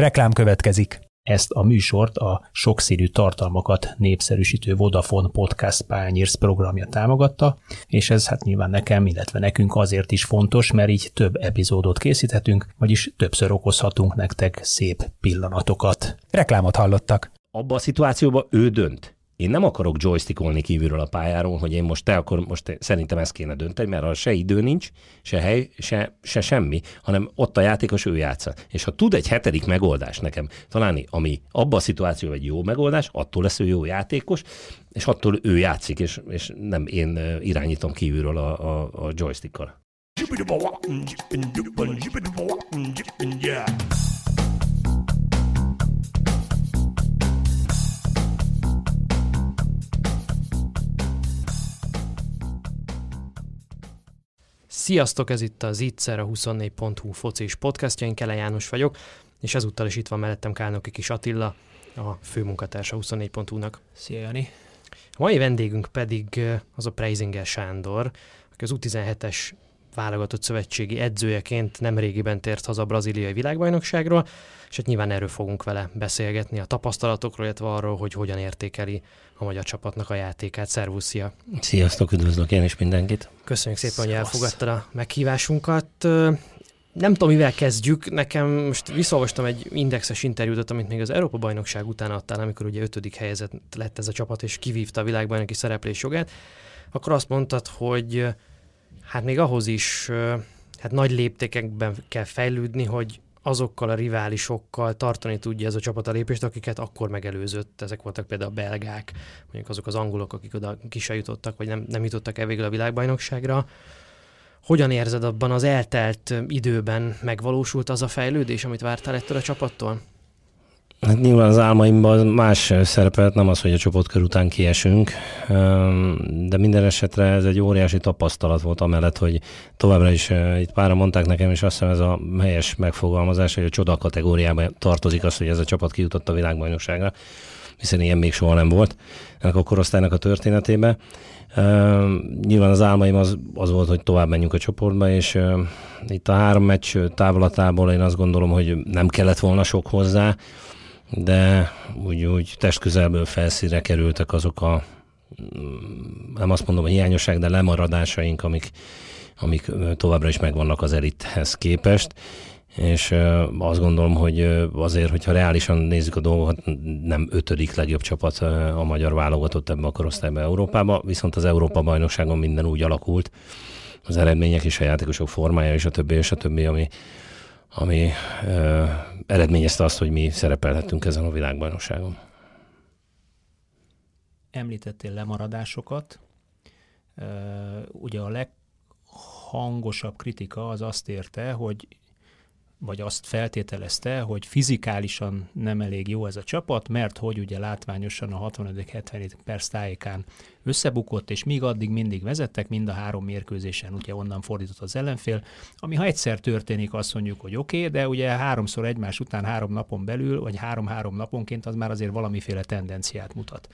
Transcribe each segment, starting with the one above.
Reklám következik. Ezt a műsort a sokszínű tartalmakat népszerűsítő Vodafone Podcast Pányérsz programja támogatta, és ez hát nyilván nekem, illetve nekünk azért is fontos, mert így több epizódot készíthetünk, vagyis többször okozhatunk nektek szép pillanatokat. Reklámot hallottak. Abba a szituációban ő dönt én nem akarok joystickolni kívülről a pályáról, hogy én most te akkor most szerintem ezt kéne dönteni, mert arra se idő nincs, se hely, se, se semmi, hanem ott a játékos ő játsza. És ha tud egy hetedik megoldást nekem találni, ami abban a szituációban egy jó megoldás, attól lesz ő jó játékos, és attól ő játszik, és, és nem én irányítom kívülről a, a, a joystickkal. Sziasztok, ez itt az Ittszer, a 24.hu focis podcastja, én Kele János vagyok, és ezúttal is itt van mellettem Kálnoki Kis Attila, a főmunkatársa 24.hu-nak. Szia, Jani! A mai vendégünk pedig az a Preisinger Sándor, aki az U17-es válogatott szövetségi edzőjeként nem régiben tért haza a braziliai világbajnokságról, és hát nyilván erről fogunk vele beszélgetni, a tapasztalatokról, illetve arról, hogy hogyan értékeli a magyar csapatnak a játékát. Szervusz, szia! Sziasztok, üdvözlök én is mindenkit! Köszönjük szépen, hogy elfogadtad a meghívásunkat. Nem tudom, mivel kezdjük. Nekem most visszaolvastam egy indexes interjút, amit még az Európa bajnokság után adtál, amikor ugye ötödik helyezett lett ez a csapat, és kivívta a világbajnoki szereplés jogát. Akkor azt mondtad, hogy hát még ahhoz is hát nagy léptékekben kell fejlődni, hogy azokkal a riválisokkal tartani tudja ez a csapat a lépést, akiket akkor megelőzött. Ezek voltak például a belgák, mondjuk azok az angolok, akik oda ki jutottak, vagy nem, nem jutottak el végül a világbajnokságra. Hogyan érzed abban az eltelt időben megvalósult az a fejlődés, amit vártál ettől a csapattól? Hát nyilván az álmaimban más szerepelt, nem az, hogy a csoportkör után kiesünk, de minden esetre ez egy óriási tapasztalat volt amellett, hogy továbbra is itt pára mondták nekem, és azt hiszem ez a helyes megfogalmazás, hogy a csoda kategóriába tartozik az, hogy ez a csapat kijutott a világbajnokságra, hiszen ilyen még soha nem volt ennek a korosztálynak a történetében. nyilván az álmaim az, az volt, hogy tovább menjünk a csoportba, és itt a három meccs távlatából én azt gondolom, hogy nem kellett volna sok hozzá, de úgy, úgy testközelből felszínre kerültek azok a nem azt mondom, hogy hiányosság, de lemaradásaink, amik, amik továbbra is megvannak az elithez képest, és azt gondolom, hogy azért, hogyha reálisan nézzük a dolgokat, nem ötödik legjobb csapat a magyar válogatott ebbe a korosztályba Európába, viszont az Európa bajnokságon minden úgy alakult, az eredmények és a játékosok formája és a többi és a többi, ami, ami ö, eredményezte azt, hogy mi szerepelhetünk ezen a világbajnokságon. Említettél lemaradásokat. Ugye a leghangosabb kritika az azt érte, hogy vagy azt feltételezte, hogy fizikálisan nem elég jó ez a csapat, mert hogy ugye látványosan a 65-70 perc tájékán összebukott, és míg addig mindig vezettek, mind a három mérkőzésen ugye onnan fordított az ellenfél, ami ha egyszer történik, azt mondjuk, hogy oké, okay, de ugye háromszor egymás után három napon belül, vagy három-három naponként az már azért valamiféle tendenciát mutat.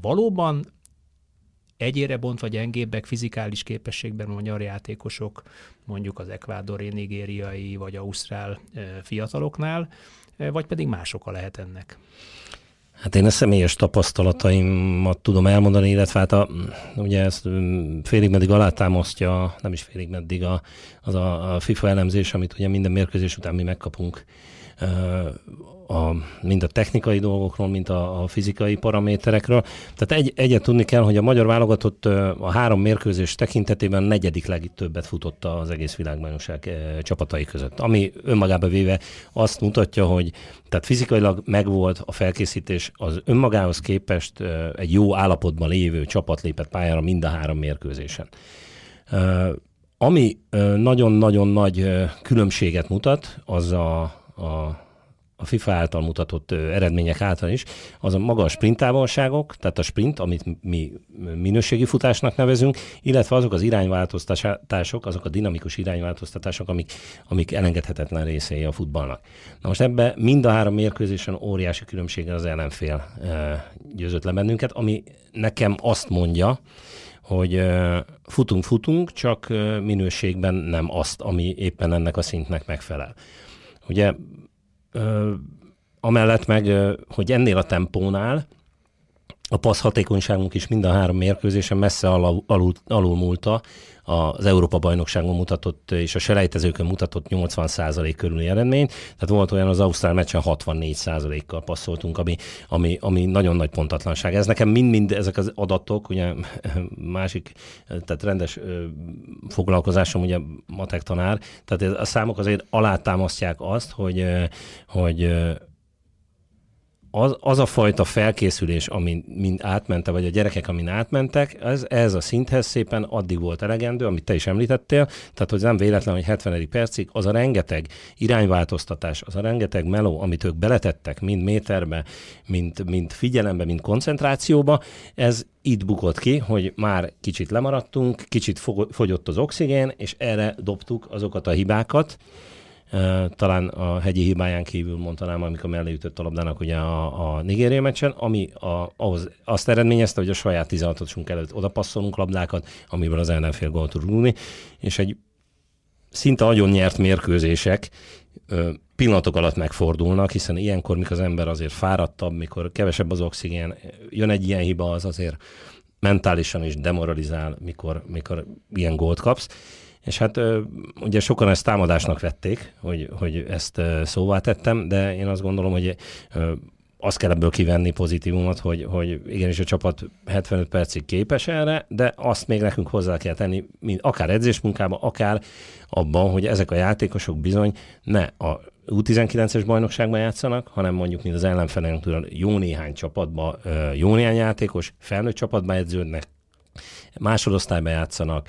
Valóban egyére bontva gyengébbek fizikális képességben a magyar játékosok, mondjuk az ekvádori, nigériai vagy ausztrál fiataloknál, vagy pedig más oka lehet ennek? Hát én a személyes tapasztalataimat tudom elmondani, illetve hát a, ugye ezt félig meddig alátámasztja, nem is félig meddig a, az a, a FIFA elemzés, amit ugye minden mérkőzés után mi megkapunk a, mind a technikai dolgokról, mint a, a fizikai paraméterekről. Tehát egy, egyet tudni kell, hogy a magyar válogatott a három mérkőzés tekintetében negyedik legtöbbet futotta az egész világbajnokság csapatai között. Ami önmagába véve azt mutatja, hogy tehát fizikailag megvolt a felkészítés, az önmagához képest egy jó állapotban lévő csapat lépett pályára mind a három mérkőzésen. Ami nagyon-nagyon nagy különbséget mutat, az a, a a FIFA által mutatott eredmények által is, az a maga a sprint távolságok, tehát a sprint, amit mi minőségi futásnak nevezünk, illetve azok az irányváltoztatások, azok a dinamikus irányváltoztatások, amik, amik elengedhetetlen részei a futballnak. Na most ebbe mind a három mérkőzésen óriási különbséggel az ellenfél győzött le bennünket, ami nekem azt mondja, hogy futunk, futunk, csak minőségben nem azt, ami éppen ennek a szintnek megfelel. Ugye amellett meg, hogy ennél a tempónál a passz hatékonyságunk is mind a három mérkőzésen messze alul, alul, múlta az Európa bajnokságon mutatott és a selejtezőkön mutatott 80% körüli eredményt. Tehát volt olyan az Ausztrál meccsen 64%-kal passzoltunk, ami, ami, ami nagyon nagy pontatlanság. Ez nekem mind-mind ezek az adatok, ugye másik, tehát rendes foglalkozásom ugye matek tanár, tehát a számok azért alátámasztják azt, hogy, hogy az, az a fajta felkészülés, amin mind átmente, vagy a gyerekek, amin átmentek, ez, ez a szinthez szépen addig volt elegendő, amit te is említettél, tehát hogy nem véletlen, hogy 70. percig az a rengeteg irányváltoztatás, az a rengeteg meló, amit ők beletettek, mind méterbe, mind, mind figyelembe, mind koncentrációba, ez itt bukott ki, hogy már kicsit lemaradtunk, kicsit fogyott az oxigén, és erre dobtuk azokat a hibákat, talán a hegyi hibáján kívül mondtanám, amikor mellé ütött a labdának ugye a, a Nigéria meccsen, ami a, ahhoz azt eredményezte, hogy a saját 16 előtt odapasszolunk labdákat, amiből az ellenfél gólt tud rúgni, és egy szinte agyon nyert mérkőzések pillanatok alatt megfordulnak, hiszen ilyenkor, mikor az ember azért fáradtabb, mikor kevesebb az oxigén, jön egy ilyen hiba, az azért mentálisan is demoralizál, mikor, mikor ilyen gólt kapsz és hát ugye sokan ezt támadásnak vették, hogy, hogy ezt szóvá tettem, de én azt gondolom, hogy azt kell ebből kivenni pozitívumot, hogy, hogy igenis a csapat 75 percig képes erre, de azt még nekünk hozzá kell tenni, mint akár edzésmunkában, akár abban, hogy ezek a játékosok bizony ne a U19-es bajnokságban játszanak, hanem mondjuk, mint az ellenfelünk jó néhány csapatban, jó néhány játékos, felnőtt csapatban edződnek, másodosztályban játszanak,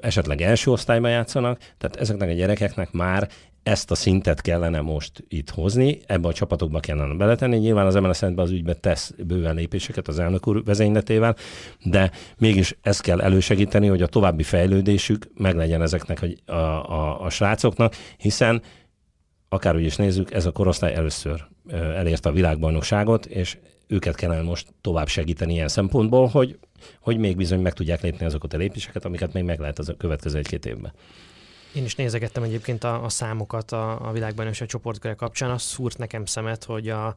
esetleg első osztályban játszanak, tehát ezeknek a gyerekeknek már ezt a szintet kellene most itt hozni, ebbe a csapatokba kellene beletenni. Nyilván az MLS az ügybe tesz bőven lépéseket az elnök úr vezényletével, de mégis ezt kell elősegíteni, hogy a további fejlődésük meglegyen ezeknek a, a, a, srácoknak, hiszen akárhogy is nézzük, ez a korosztály először elérte a világbajnokságot, és őket kellene most tovább segíteni ilyen szempontból, hogy, hogy még bizony meg tudják lépni azokat a lépéseket, amiket még meg lehet az a következő egy-két évben. Én is nézegettem egyébként a, a számokat a, a világbajnokság csoportköre kapcsán. Az szúrt nekem szemet, hogy a,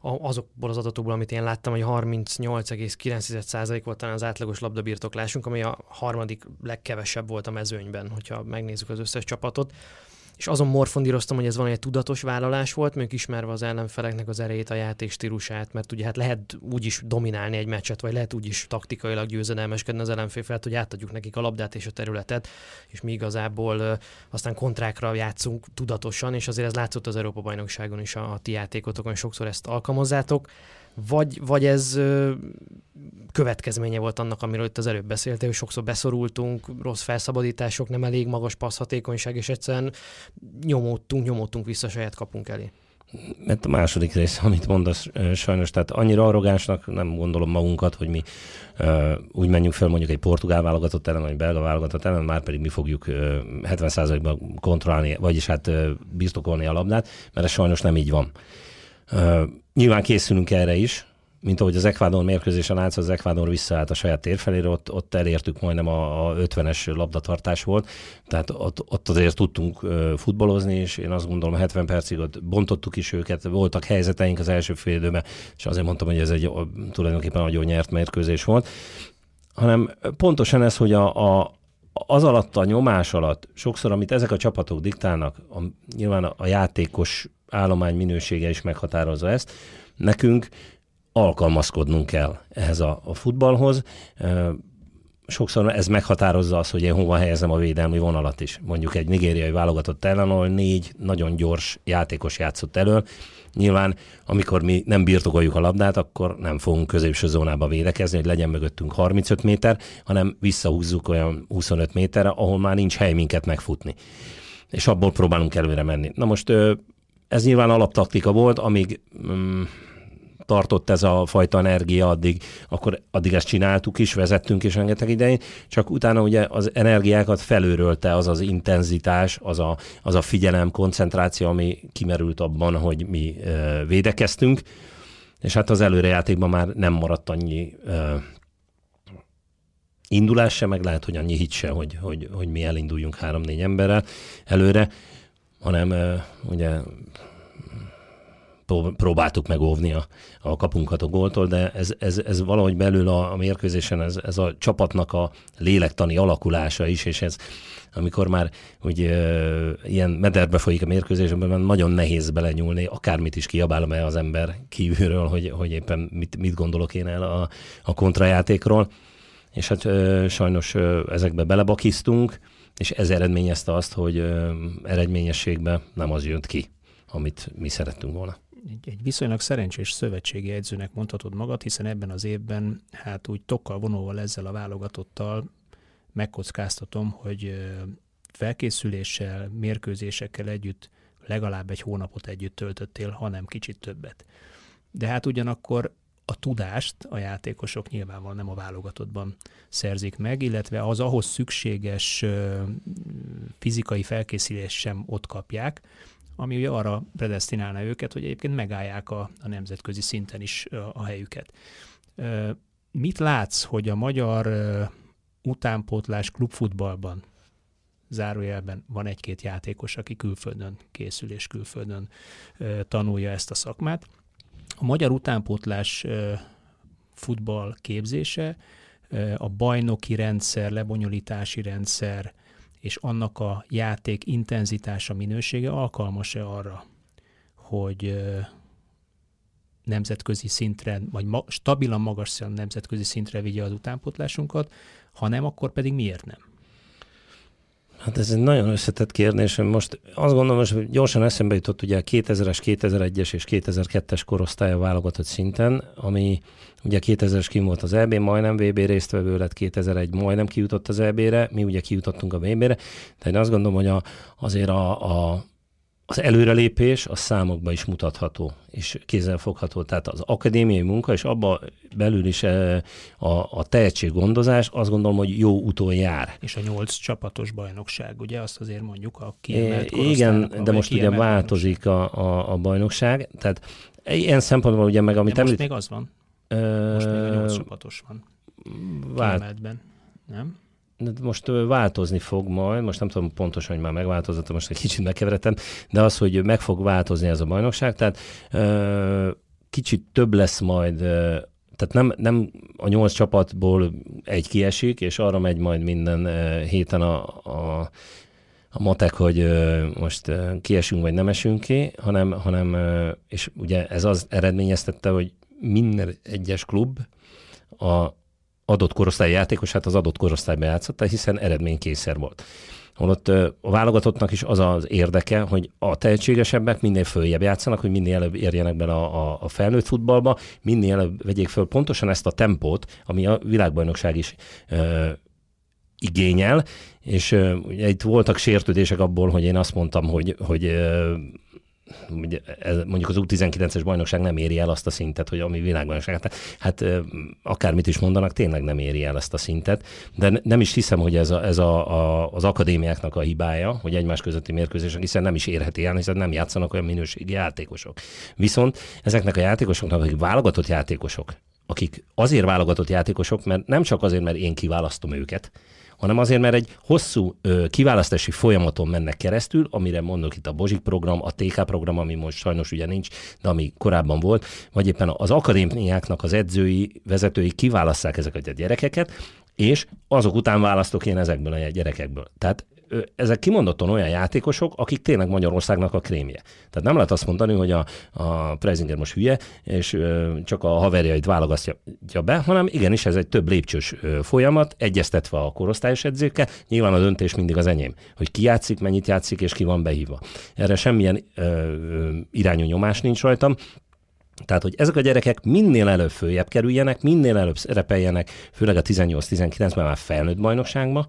azokból az adatokból, amit én láttam, hogy 38,9% volt talán az átlagos labdabirtoklásunk, ami a harmadik legkevesebb volt a mezőnyben, hogyha megnézzük az összes csapatot és azon morfondíroztam, hogy ez van egy tudatos vállalás volt, még ismerve az ellenfeleknek az erejét, a játék stílusát, mert ugye hát lehet úgy is dominálni egy meccset, vagy lehet úgy is taktikailag győzedelmeskedni az ellenfél felett, hogy átadjuk nekik a labdát és a területet, és mi igazából aztán kontrákra játszunk tudatosan, és azért ez látszott az Európa-bajnokságon is a, a ti játékotokon, sokszor ezt alkalmazzátok vagy, vagy ez következménye volt annak, amiről itt az előbb beszéltél, hogy sokszor beszorultunk, rossz felszabadítások, nem elég magas passzhatékonyság, és egyszerűen nyomódtunk, nyomódtunk vissza saját kapunk elé. Mert a második rész, amit mondasz, sajnos, tehát annyira arrogánsnak nem gondolom magunkat, hogy mi uh, úgy menjünk fel mondjuk egy portugál válogatott ellen, vagy belga válogatott ellen, már pedig mi fogjuk uh, 70%-ban kontrollálni, vagyis hát uh, birtokolni a labdát, mert ez sajnos nem így van. Nyilván készülünk erre is, mint ahogy az Ekvádor mérkőzésen látsz, az Ekvádor visszaállt a saját tér felére, ott, ott elértük majdnem a, a 50-es labdatartás volt, tehát ott, ott azért tudtunk futballozni, és én azt gondolom 70 percig ott bontottuk is őket, voltak helyzeteink az első fél időben, és azért mondtam, hogy ez egy tulajdonképpen nagyon nyert mérkőzés volt, hanem pontosan ez, hogy a, a, az alatt a nyomás alatt, sokszor, amit ezek a csapatok diktálnak, a, nyilván a, a játékos állomány minősége is meghatározza ezt. Nekünk alkalmazkodnunk kell ehhez a, a futballhoz. Sokszor ez meghatározza azt, hogy én hova helyezem a védelmi vonalat is. Mondjuk egy nigériai válogatott ellen, ahol négy nagyon gyors játékos játszott elől. Nyilván, amikor mi nem birtokoljuk a labdát, akkor nem fogunk középső zónába védekezni, hogy legyen mögöttünk 35 méter, hanem visszahúzzuk olyan 25 méterre, ahol már nincs hely minket megfutni. És abból próbálunk előre menni. Na most ez nyilván alaptaktika volt, amíg mm, tartott ez a fajta energia addig, akkor addig ezt csináltuk is, vezettünk is rengeteg idején, csak utána ugye az energiákat felőrölte az az intenzitás, az a, az a figyelem, koncentráció, ami kimerült abban, hogy mi ö, védekeztünk, és hát az előrejátékban már nem maradt annyi ö, indulás se, meg lehet, hogy annyi hit se, hogy, hogy, hogy mi elinduljunk három-négy emberrel előre, hanem ugye próbáltuk megóvni a, a kapunkat a góltól, de ez, ez, ez valahogy belül a, a mérkőzésen ez, ez a csapatnak a lélektani alakulása is, és ez amikor már úgy ö, ilyen mederbe folyik a mérkőzésben, nagyon nehéz belenyúlni, akármit is kiabálom el az ember kívülről, hogy, hogy éppen mit, mit gondolok én el a, a kontrajátékról. És hát ö, sajnos ö, ezekbe belebakisztunk, és ez eredményezte azt, hogy ö, eredményességben nem az jött ki, amit mi szerettünk volna egy, egy viszonylag szerencsés szövetségi edzőnek mondhatod magad, hiszen ebben az évben hát úgy tokkal vonóval ezzel a válogatottal megkockáztatom, hogy felkészüléssel, mérkőzésekkel együtt legalább egy hónapot együtt töltöttél, hanem kicsit többet. De hát ugyanakkor a tudást a játékosok nyilvánvalóan nem a válogatottban szerzik meg, illetve az ahhoz szükséges fizikai felkészülés sem ott kapják, ami ugye arra predestinálna őket, hogy egyébként megállják a, a nemzetközi szinten is a helyüket. Mit látsz, hogy a magyar utánpótlás klubfutballban zárójelben van egy-két játékos, aki külföldön készül és külföldön tanulja ezt a szakmát. A magyar utánpótlás futball képzése, a bajnoki rendszer, lebonyolítási rendszer, és annak a játék intenzitása, minősége alkalmas-e arra, hogy nemzetközi szintre, vagy ma, stabilan magas nemzetközi szintre vigye az utánpótlásunkat, ha nem, akkor pedig miért nem? Hát ez egy nagyon összetett kérdés. Most azt gondolom, hogy gyorsan eszembe jutott ugye a 2000-es, 2001-es és 2002-es korosztálya válogatott szinten, ami ugye 2000-es kim volt az EB, majdnem VB résztvevő lett, 2001 majdnem kijutott az EB-re, mi ugye kijutottunk a VB-re, tehát én azt gondolom, hogy a, azért a, a az előrelépés a számokban is mutatható, és kézzelfogható. Tehát az akadémiai munka, és abba belül is eh, a, a tehetséggondozás azt gondolom, hogy jó úton jár. És a nyolc csapatos bajnokság, ugye azt azért mondjuk a kiemelt Igen, de most ugye változik a, a, a bajnokság, tehát ilyen szempontból ugye meg, amit de most említ... még az van. Most még a nyolc csapatos van. Vált... Kiemeltben, nem? Most változni fog majd, most nem tudom pontosan, hogy már megváltozott, most egy kicsit megkeveredtem, de az, hogy meg fog változni ez a bajnokság, tehát kicsit több lesz majd, tehát nem, nem a nyolc csapatból egy kiesik, és arra megy majd minden héten a, a a matek, hogy most kiesünk vagy nem esünk ki, hanem, hanem és ugye ez az eredményeztette, hogy minden egyes klub a adott korosztály játékos, hát az adott korosztályban játszott, hiszen eredménykészer volt. Holott a válogatottnak is az az érdeke, hogy a tehetségesebbek minél följebb játszanak, hogy minél előbb érjenek bele a, a, felnőtt futballba, minél előbb vegyék föl pontosan ezt a tempót, ami a világbajnokság is ö, igényel, és ugye itt voltak sértődések abból, hogy én azt mondtam, hogy, hogy mondjuk az U19-es bajnokság nem éri el azt a szintet, hogy ami világbajnokság. Hát, hát akármit is mondanak, tényleg nem éri el ezt a szintet, de nem is hiszem, hogy ez, a, ez a, a, az akadémiáknak a hibája, hogy egymás közötti mérkőzések, hiszen nem is érheti el, hiszen nem játszanak olyan minőségi játékosok. Viszont ezeknek a játékosoknak, akik válogatott játékosok, akik azért válogatott játékosok, mert nem csak azért, mert én kiválasztom őket, hanem azért, mert egy hosszú ö, kiválasztási folyamaton mennek keresztül, amire mondok itt a Bozsik program, a TK program, ami most sajnos ugye nincs, de ami korábban volt, vagy éppen az akadémiáknak az edzői, vezetői kiválasztják ezeket a gyerekeket, és azok után választok én ezekből a gyerekekből. Tehát ezek kimondottan olyan játékosok, akik tényleg Magyarországnak a krémje. Tehát nem lehet azt mondani, hogy a, a Preisinger most hülye, és ö, csak a haverjait válogatja be, hanem igenis ez egy több lépcsős ö, folyamat, egyeztetve a korosztályos edzőkkel. Nyilván a döntés mindig az enyém, hogy ki játszik, mennyit játszik, és ki van behívva. Erre semmilyen ö, irányú nyomás nincs rajtam. Tehát, hogy ezek a gyerekek minél előbb följebb kerüljenek, minél előbb szerepeljenek, főleg a 18-19-ben már felnőtt bajnokságban,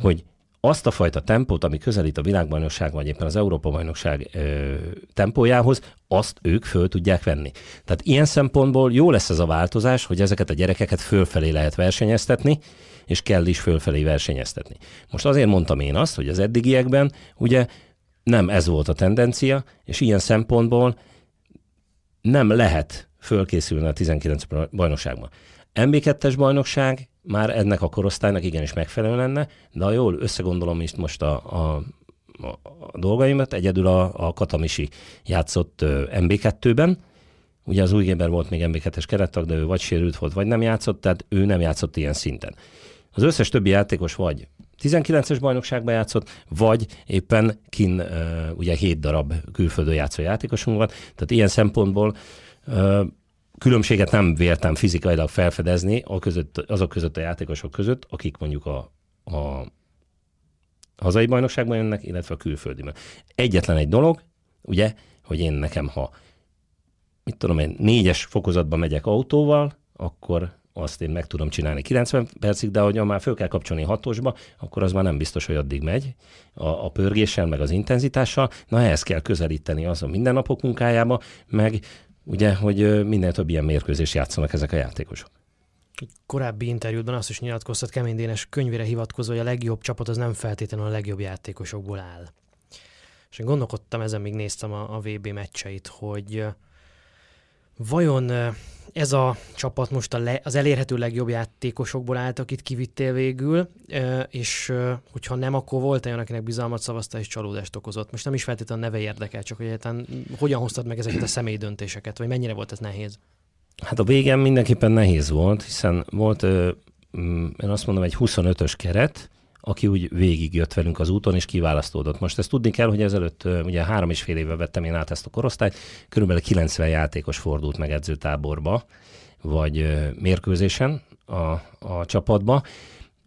hogy azt a fajta tempót, ami közelít a világbajnokság, vagy éppen az Európa-bajnokság ö, tempójához, azt ők föl tudják venni. Tehát ilyen szempontból jó lesz ez a változás, hogy ezeket a gyerekeket fölfelé lehet versenyeztetni, és kell is fölfelé versenyeztetni. Most azért mondtam én azt, hogy az eddigiekben ugye nem ez volt a tendencia, és ilyen szempontból nem lehet fölkészülni a 19 bajnokságban. MB2-es bajnokság már ennek a korosztálynak igenis megfelelő lenne, de ha jól összegondolom is most a, a a, dolgaimat, egyedül a, a Katamisi játszott MB2-ben, Ugye az új Géber volt még MB2-es kerettag, de ő vagy sérült volt, vagy nem játszott, tehát ő nem játszott ilyen szinten. Az összes többi játékos vagy 19-es bajnokságban játszott, vagy éppen kin ugye 7 darab külföldön játszó játékosunk van, tehát ilyen szempontból különbséget nem véltem fizikailag felfedezni a között, azok között a játékosok között, akik mondjuk a, a hazai bajnokságban jönnek, illetve a külföldiben. Egyetlen egy dolog, ugye, hogy én nekem, ha mit tudom én, négyes fokozatban megyek autóval, akkor azt én meg tudom csinálni 90 percig, de hogyha már föl kell kapcsolni hatosba, akkor az már nem biztos, hogy addig megy a, a pörgéssel, meg az intenzitással. Na ehhez kell közelíteni az a mindennapok munkájába, meg ugye, hogy minden több ilyen mérkőzés játszanak ezek a játékosok. Korábbi interjúban azt is nyilatkoztat Kemény Dénes könyvére hivatkozva, hogy a legjobb csapat az nem feltétlenül a legjobb játékosokból áll. És én gondolkodtam ezen, még néztem a, a VB meccseit, hogy vajon ez a csapat most a le, az elérhető legjobb játékosokból állt, akit kivittél végül, és hogyha nem, akkor volt olyan, akinek bizalmat szavazta és csalódást okozott. Most nem is feltétlenül a neve érdekel, csak hogy egyáltalán hogyan hoztad meg ezeket a személyi döntéseket, vagy mennyire volt ez nehéz? Hát a végén mindenképpen nehéz volt, hiszen volt, én azt mondom, egy 25-ös keret, aki úgy végigjött velünk az úton, és kiválasztódott. Most ezt tudni kell, hogy ezelőtt ugye három és fél éve vettem én át ezt a korosztályt, körülbelül 90 játékos fordult meg edzőtáborba, vagy mérkőzésen a, a csapatba,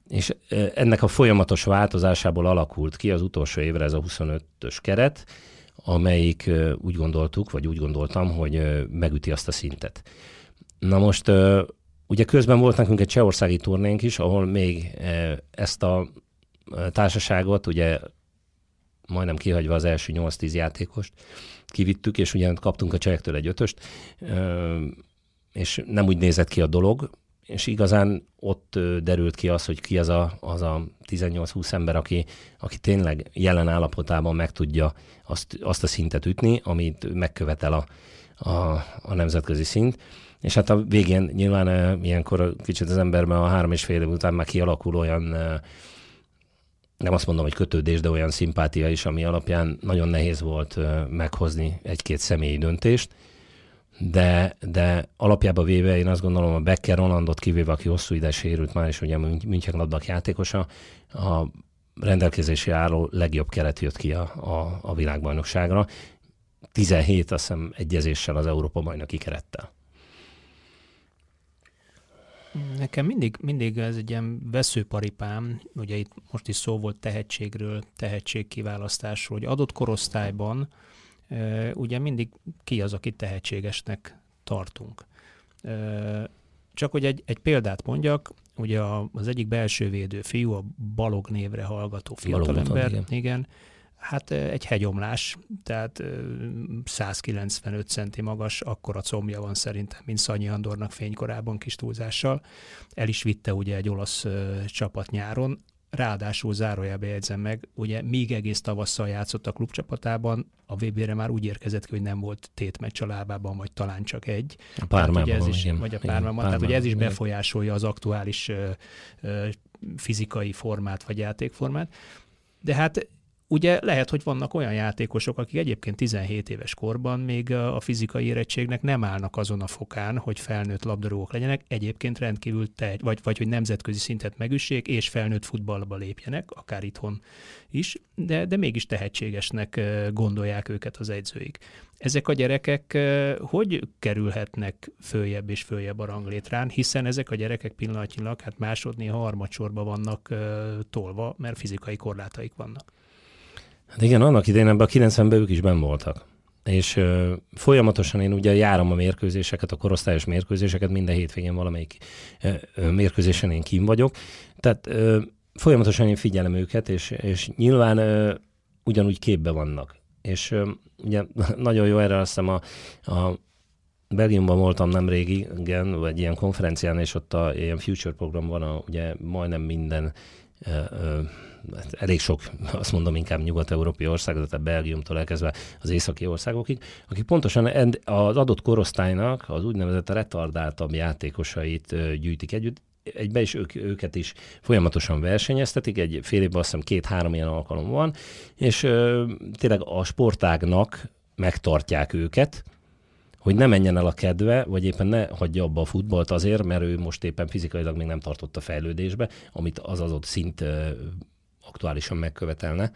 és ennek a folyamatos változásából alakult ki az utolsó évre ez a 25-ös keret, amelyik úgy gondoltuk, vagy úgy gondoltam, hogy megüti azt a szintet. Na most ugye közben volt nekünk egy csehországi turnénk is, ahol még ezt a társaságot, ugye majdnem kihagyva az első 8-10 játékost, kivittük, és ugye kaptunk a csajektől egy ötöst, és nem úgy nézett ki a dolog, és igazán ott derült ki az, hogy ki az a, az a 18-20 ember, aki, aki tényleg jelen állapotában meg tudja azt, azt a szintet ütni, amit megkövetel a, a, a nemzetközi szint. És hát a végén nyilván ilyenkor kicsit az emberben a három és fél év után már kialakul olyan nem azt mondom, hogy kötődés, de olyan szimpátia is, ami alapján nagyon nehéz volt meghozni egy-két személyi döntést, de, de alapjában véve én azt gondolom a Becker Rolandot kivéve, aki hosszú ide sérült már, és ugye München labdak játékosa, a rendelkezésre álló legjobb keret jött ki a, a, a világbajnokságra. 17 azt hiszem egyezéssel az Európa bajnoki kerettel. Nekem mindig, mindig ez egy ilyen veszőparipám, ugye itt most is szó volt tehetségről, tehetségkiválasztásról, hogy adott korosztályban ugye mindig ki az, akit tehetségesnek tartunk. Csak hogy egy, egy példát mondjak, ugye az egyik belső védő fiú, a Balog névre hallgató fiatalember, igen. igen, Hát egy hegyomlás, tehát 195 centi magas, akkora combja van szerintem, mint Szanyi Andornak fénykorában kis túlzással. El is vitte ugye egy olasz csapat nyáron, ráadásul zárójelbe jegyzem meg, ugye míg egész tavasszal játszott a klubcsapatában, a VB-re már úgy érkezett ki, hogy nem volt tétmeccs a lábában, vagy talán csak egy. A pármában. ez is, igen, vagy a pármában. Tehát ugye ez is befolyásolja az aktuális ö, ö, fizikai formát, vagy játékformát. De hát Ugye lehet, hogy vannak olyan játékosok, akik egyébként 17 éves korban még a fizikai érettségnek nem állnak azon a fokán, hogy felnőtt labdarúgók legyenek, egyébként rendkívül tehet, vagy, vagy hogy nemzetközi szintet megüssék, és felnőtt futballba lépjenek, akár itthon is, de, de mégis tehetségesnek gondolják őket az edzőik. Ezek a gyerekek hogy kerülhetnek följebb és följebb a ranglétrán, hiszen ezek a gyerekek pillanatnyilag hát másodni, harmadsorba vannak tolva, mert fizikai korlátaik vannak. Hát igen, annak idején ebben a 90-ben ők is ben voltak. És ö, folyamatosan én ugye járom a mérkőzéseket, a korosztályos mérkőzéseket, minden hétvégén valamelyik ö, ö, mérkőzésen én kim vagyok. Tehát ö, folyamatosan én figyelem őket, és, és nyilván ö, ugyanúgy képbe vannak. És ö, ugye nagyon jó erre azt hiszem a, a Belgiumban voltam nem régi, vagy ilyen konferencián, és ott a ilyen future program van, a, ugye majdnem minden ö, ö, Hát elég sok, azt mondom inkább nyugat-európai ország, tehát Belgiumtól elkezdve az északi országokig, akik pontosan az adott korosztálynak az úgynevezett retardáltabb játékosait gyűjtik együtt, egybe is ők, őket is folyamatosan versenyeztetik, egy fél évben azt hiszem két-három ilyen alkalom van, és ö, tényleg a sportágnak megtartják őket, hogy ne menjen el a kedve, vagy éppen ne hagyja abba a futballt azért, mert ő most éppen fizikailag még nem tartott a fejlődésbe, amit az adott szint aktuálisan megkövetelne.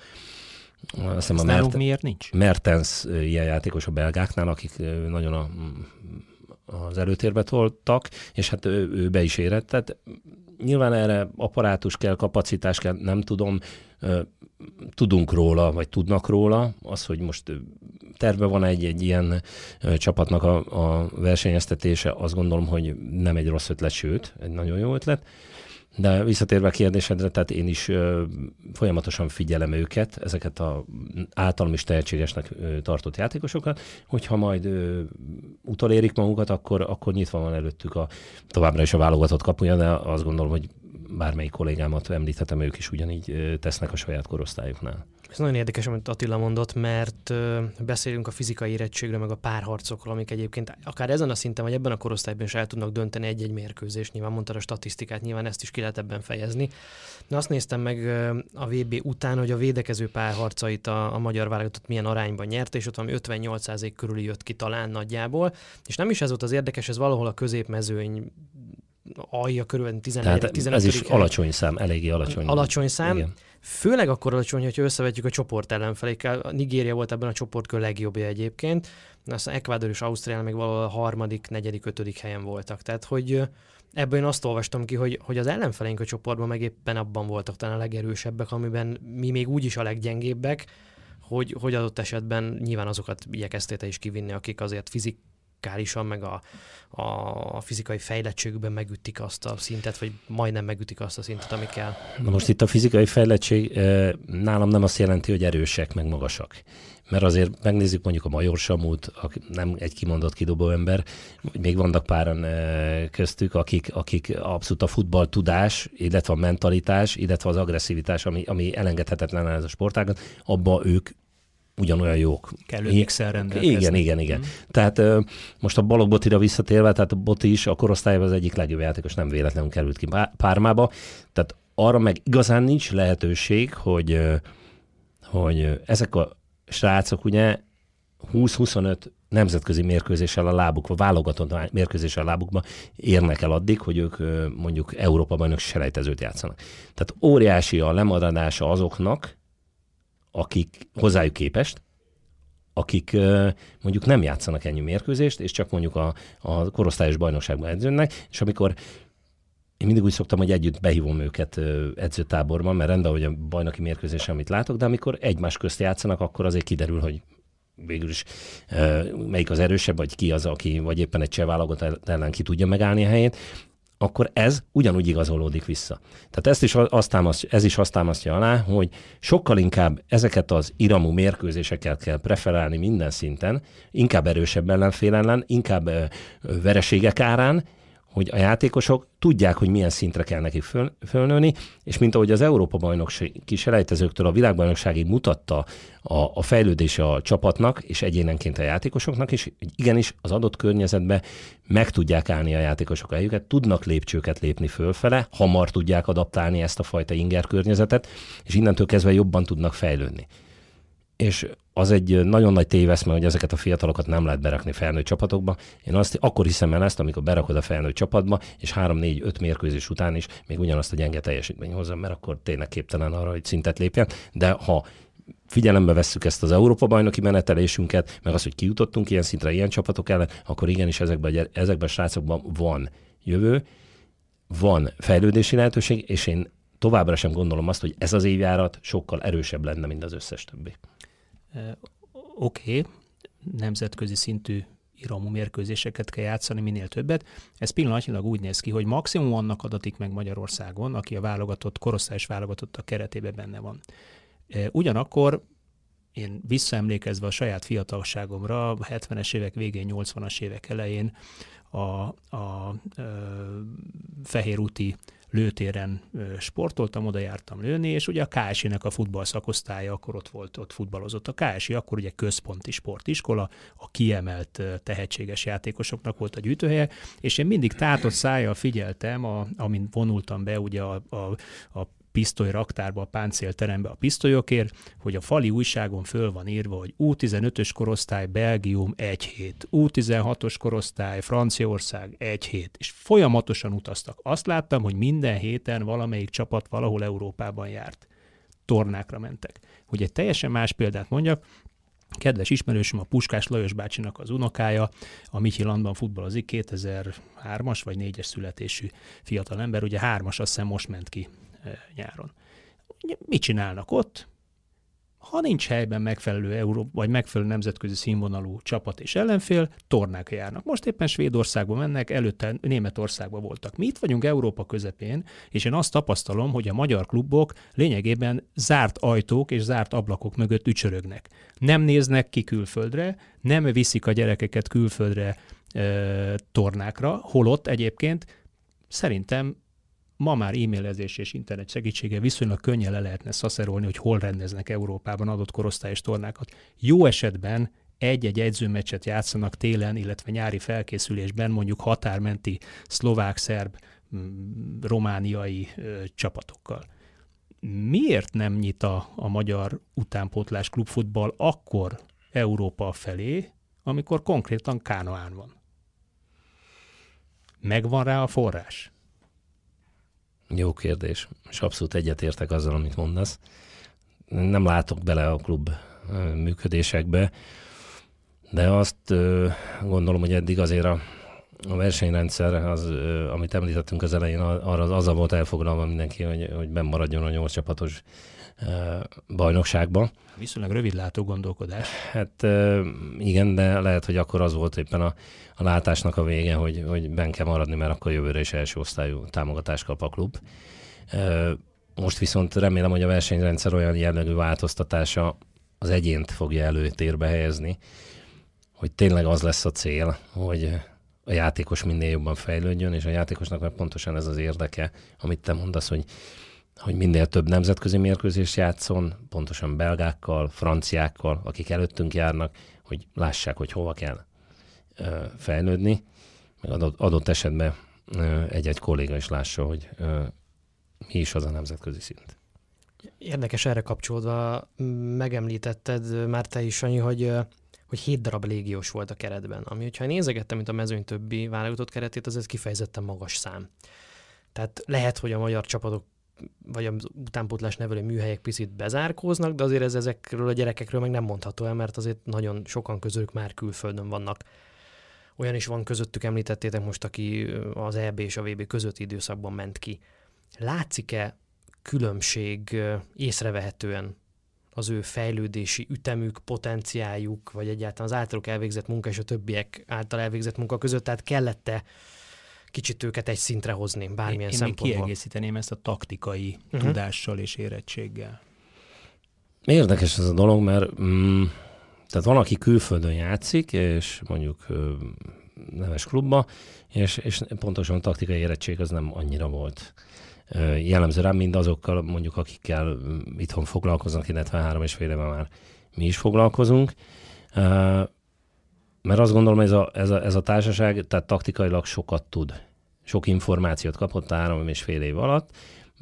Azt hiszem a Mert- miért nincs? Mertens ilyen játékos a belgáknál, akik nagyon a, az előtérbe toltak, és hát ő, ő be is érett. Tehát nyilván erre apparátus kell, kapacitás kell, nem tudom, tudunk róla, vagy tudnak róla, az, hogy most terve van egy, egy ilyen csapatnak a, a versenyeztetése, azt gondolom, hogy nem egy rossz ötlet, sőt, egy nagyon jó ötlet. De visszatérve a kérdésedre, tehát én is folyamatosan figyelem őket, ezeket a általam is tehetségesnek ö, tartott játékosokat, hogyha majd ö, utolérik magukat, akkor, akkor nyitva van előttük a továbbra is a válogatott kapuja, de azt gondolom, hogy bármelyik kollégámat említhetem, ők is ugyanígy tesznek a saját korosztályuknál. Ez nagyon érdekes, amit Attila mondott, mert beszélünk a fizikai érettségről, meg a párharcokról, amik egyébként akár ezen a szinten, vagy ebben a korosztályban is el tudnak dönteni egy-egy mérkőzést. Nyilván mondtad a statisztikát, nyilván ezt is ki lehet ebben fejezni. De azt néztem meg a VB után, hogy a védekező párharcait a, a magyar válogatott milyen arányban nyerte, és ott valami 58% körül jött ki talán nagyjából. És nem is ez volt az érdekes, ez valahol a középmezőny alja körülbelül 14 Tehát 15 ez is alacsony szám, eléggé alacsony. Alacsony szám. Igen. Főleg akkor alacsony, hogyha összevetjük a csoport ellenfelékkel. A Nigéria volt ebben a csoportkör legjobbja egyébként, aztán Ecuador és Ausztria meg valahol a harmadik, negyedik, ötödik helyen voltak. Tehát, hogy ebből én azt olvastam ki, hogy, hogy az ellenfeleink a csoportban meg éppen abban voltak talán a legerősebbek, amiben mi még úgyis a leggyengébbek, hogy, hogy adott esetben nyilván azokat igyekeztél is kivinni, akik azért fizik, fizikálisan, meg a, a fizikai fejlettségükben megütik azt a szintet, vagy majdnem megütik azt a szintet, ami kell. Na most itt a fizikai fejlettség nálam nem azt jelenti, hogy erősek, meg magasak. Mert azért megnézzük mondjuk a Major Samut, nem egy kimondott kidobó ember, még vannak páran köztük, akik, akik abszolút a futball tudás, illetve a mentalitás, illetve az agresszivitás, ami, ami elengedhetetlen ez a sportágat, abba ők ugyanolyan jók. Kellő x Igen, igen, igen. Mm. Tehát most a Balog Botira visszatérve, tehát a Boti is a korosztályban az egyik legjobb játékos, nem véletlenül került ki Pármába. Tehát arra meg igazán nincs lehetőség, hogy, hogy ezek a srácok ugye 20-25 nemzetközi mérkőzéssel a lábukba, válogatott mérkőzéssel a lábukba érnek el addig, hogy ők mondjuk Európa bajnok selejtezőt játszanak. Tehát óriási a lemaradása azoknak, akik hozzájuk képest, akik mondjuk nem játszanak ennyi mérkőzést, és csak mondjuk a, a korosztályos bajnokságban edzőnek, és amikor én mindig úgy szoktam, hogy együtt behívom őket edzőtáborban, mert rendben, hogy a bajnoki mérkőzés, amit látok, de amikor egymás közt játszanak, akkor azért kiderül, hogy végül is melyik az erősebb, vagy ki az, aki, vagy éppen egy cseh válogatott ellen ki tudja megállni a helyét akkor ez ugyanúgy igazolódik vissza. Tehát ezt is azt támasztja, ez is azt támasztja alá, hogy sokkal inkább ezeket az iramú mérkőzéseket kell preferálni minden szinten, inkább erősebb ellenfél ellen, inkább vereségek árán, hogy a játékosok tudják, hogy milyen szintre kell nekik föl, fölnőni, és mint ahogy az Európa bajnokság kiselejtezőktől a világbajnokságig mutatta a, a fejlődése a csapatnak, és egyénenként a játékosoknak is, igenis az adott környezetbe meg tudják állni a játékosok a helyüket, tudnak lépcsőket lépni fölfele, hamar tudják adaptálni ezt a fajta inger környezetet, és innentől kezdve jobban tudnak fejlődni. És az egy nagyon nagy téveszme, hogy ezeket a fiatalokat nem lehet berakni felnőtt csapatokba. Én azt akkor hiszem el ezt, amikor berakod a felnőtt csapatba, és 3-4-5 mérkőzés után is még ugyanazt a gyenge teljesítmény hozzá, mert akkor tényleg képtelen arra, hogy szintet lépjen. De ha figyelembe vesszük ezt az Európa bajnoki menetelésünket, meg azt, hogy kijutottunk ilyen szintre, ilyen csapatok ellen, akkor igenis ezekben, ezekben a srácokban van jövő, van fejlődési lehetőség, és én továbbra sem gondolom azt, hogy ez az évjárat sokkal erősebb lenne, mint az összes többi oké, okay, nemzetközi szintű iramú mérkőzéseket kell játszani minél többet. Ez pillanatnyilag úgy néz ki, hogy maximum annak adatik meg Magyarországon, aki a válogatott, korosztályos válogatott a keretében benne van. Ugyanakkor én visszaemlékezve a saját fiatalságomra, a 70-es évek végén, 80-as évek elején, a, a, a Fehér úti lőtéren sportoltam, oda jártam lőni, és ugye a KSI-nek a futball szakosztálya, akkor ott volt, ott futballozott. A KSI akkor ugye központi sportiskola, a kiemelt tehetséges játékosoknak volt a gyűjtőhelye, és én mindig tátott szájjal figyeltem, a, amint vonultam be ugye a, a, a pisztoly raktárba, a páncélterembe a pisztolyokért, hogy a fali újságon föl van írva, hogy U15-ös korosztály Belgium 1 hét, U16-os korosztály Franciaország 1 hét, és folyamatosan utaztak. Azt láttam, hogy minden héten valamelyik csapat valahol Európában járt. Tornákra mentek. Hogy egy teljesen más példát mondjak, kedves ismerősöm a Puskás Lajos bácsinak az unokája, a Michilandban futballozik, 2003-as vagy 4-es születésű fiatal ember, ugye hármas azt hiszem most ment ki nyáron. Mit csinálnak ott? Ha nincs helyben megfelelő Euró, vagy megfelelő nemzetközi színvonalú csapat és ellenfél, tornák járnak. Most éppen Svédországba mennek, előtte Németországba voltak. Mi itt vagyunk Európa közepén, és én azt tapasztalom, hogy a magyar klubok lényegében zárt ajtók és zárt ablakok mögött ücsörögnek. Nem néznek ki külföldre, nem viszik a gyerekeket külföldre e, tornákra, holott egyébként szerintem ma már e-mailezés és internet segítsége viszonylag könnyen le lehetne szaszerolni, hogy hol rendeznek Európában adott korosztályos tornákat. Jó esetben egy-egy edzőmeccset játszanak télen, illetve nyári felkészülésben mondjuk határmenti szlovák, szerb, mm, romániai ö, csapatokkal. Miért nem nyit a, a magyar utánpótlás klubfutball akkor Európa felé, amikor konkrétan Kánoán van? Megvan rá a forrás? Jó kérdés, és abszolút egyetértek azzal, amit mondasz. Nem látok bele a klub működésekbe, de azt gondolom, hogy eddig azért a, a versenyrendszer, az, amit említettünk az elején, arra az, az volt elfoglalva mindenki, hogy, hogy benn maradjon a nyolc csapatos bajnokságban. Viszonylag rövid látó gondolkodás. Hát igen, de lehet, hogy akkor az volt éppen a, a látásnak a vége, hogy, hogy ben kell maradni, mert akkor jövőre is első osztályú támogatást kap a klub. Most viszont remélem, hogy a versenyrendszer olyan jellegű változtatása az egyént fogja előtérbe helyezni, hogy tényleg az lesz a cél, hogy a játékos minél jobban fejlődjön, és a játékosnak meg pontosan ez az érdeke, amit te mondasz, hogy hogy minél több nemzetközi mérkőzést játszon, pontosan belgákkal, franciákkal, akik előttünk járnak, hogy lássák, hogy hova kell fejlődni, meg adott, adott esetben egy-egy kolléga is lássa, hogy mi is az a nemzetközi szint. Érdekes erre kapcsolódva, megemlítetted már te is, Sanyi, hogy hogy hét darab légiós volt a keretben, ami, hogyha nézegettem, mint a mezőny többi válogatott keretét, az ez kifejezetten magas szám. Tehát lehet, hogy a magyar csapatok vagy az utánpótlás nevelő műhelyek picit bezárkóznak, de azért ez ezekről a gyerekekről meg nem mondható el, mert azért nagyon sokan közülük már külföldön vannak. Olyan is van közöttük, említettétek most, aki az EB és a VB közötti időszakban ment ki. Látszik-e különbség észrevehetően az ő fejlődési ütemük, potenciáljuk, vagy egyáltalán az általuk elvégzett munka és a többiek által elvégzett munka között, tehát kellett-e kicsit őket egy szintre hozni, bármilyen én, szempontból. Én kiegészíteném ezt a taktikai uh-huh. tudással és érettséggel. Érdekes ez a dolog, mert mm, tehát van, aki külföldön játszik, és mondjuk neves klubba, és, és pontosan a taktikai érettség az nem annyira volt jellemző rám, mint azokkal mondjuk, akikkel itthon foglalkoznak, illetve három és fél éve már mi is foglalkozunk. Mert azt gondolom, ez a, ez a, ez a társaság, tehát taktikailag sokat tud. Sok információt kapott három és fél év alatt,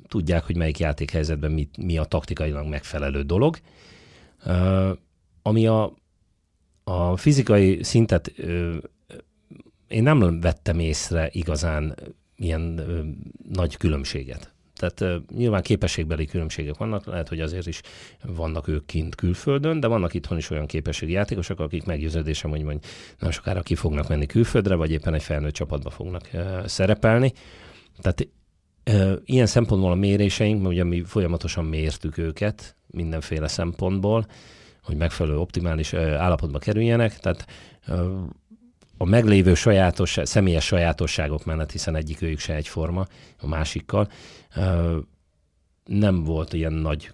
tudják, hogy melyik játékhelyzetben mi, mi a taktikailag megfelelő dolog. Uh, ami a, a fizikai szintet uh, én nem vettem észre igazán ilyen uh, nagy különbséget. Tehát nyilván képességbeli különbségek vannak, lehet, hogy azért is vannak ők kint külföldön, de vannak itthon is olyan képességi játékosok, akik meggyőződésem, hogy mondjuk nem sokára ki fognak menni külföldre, vagy éppen egy felnőtt csapatba fognak szerepelni. Tehát ilyen szempontból a méréseink, mert ugye mi folyamatosan mértük őket mindenféle szempontból, hogy megfelelő optimális állapotba kerüljenek, tehát a meglévő sajátos, személyes sajátosságok mellett, hiszen egyik őjük se egyforma a másikkal, nem volt ilyen nagy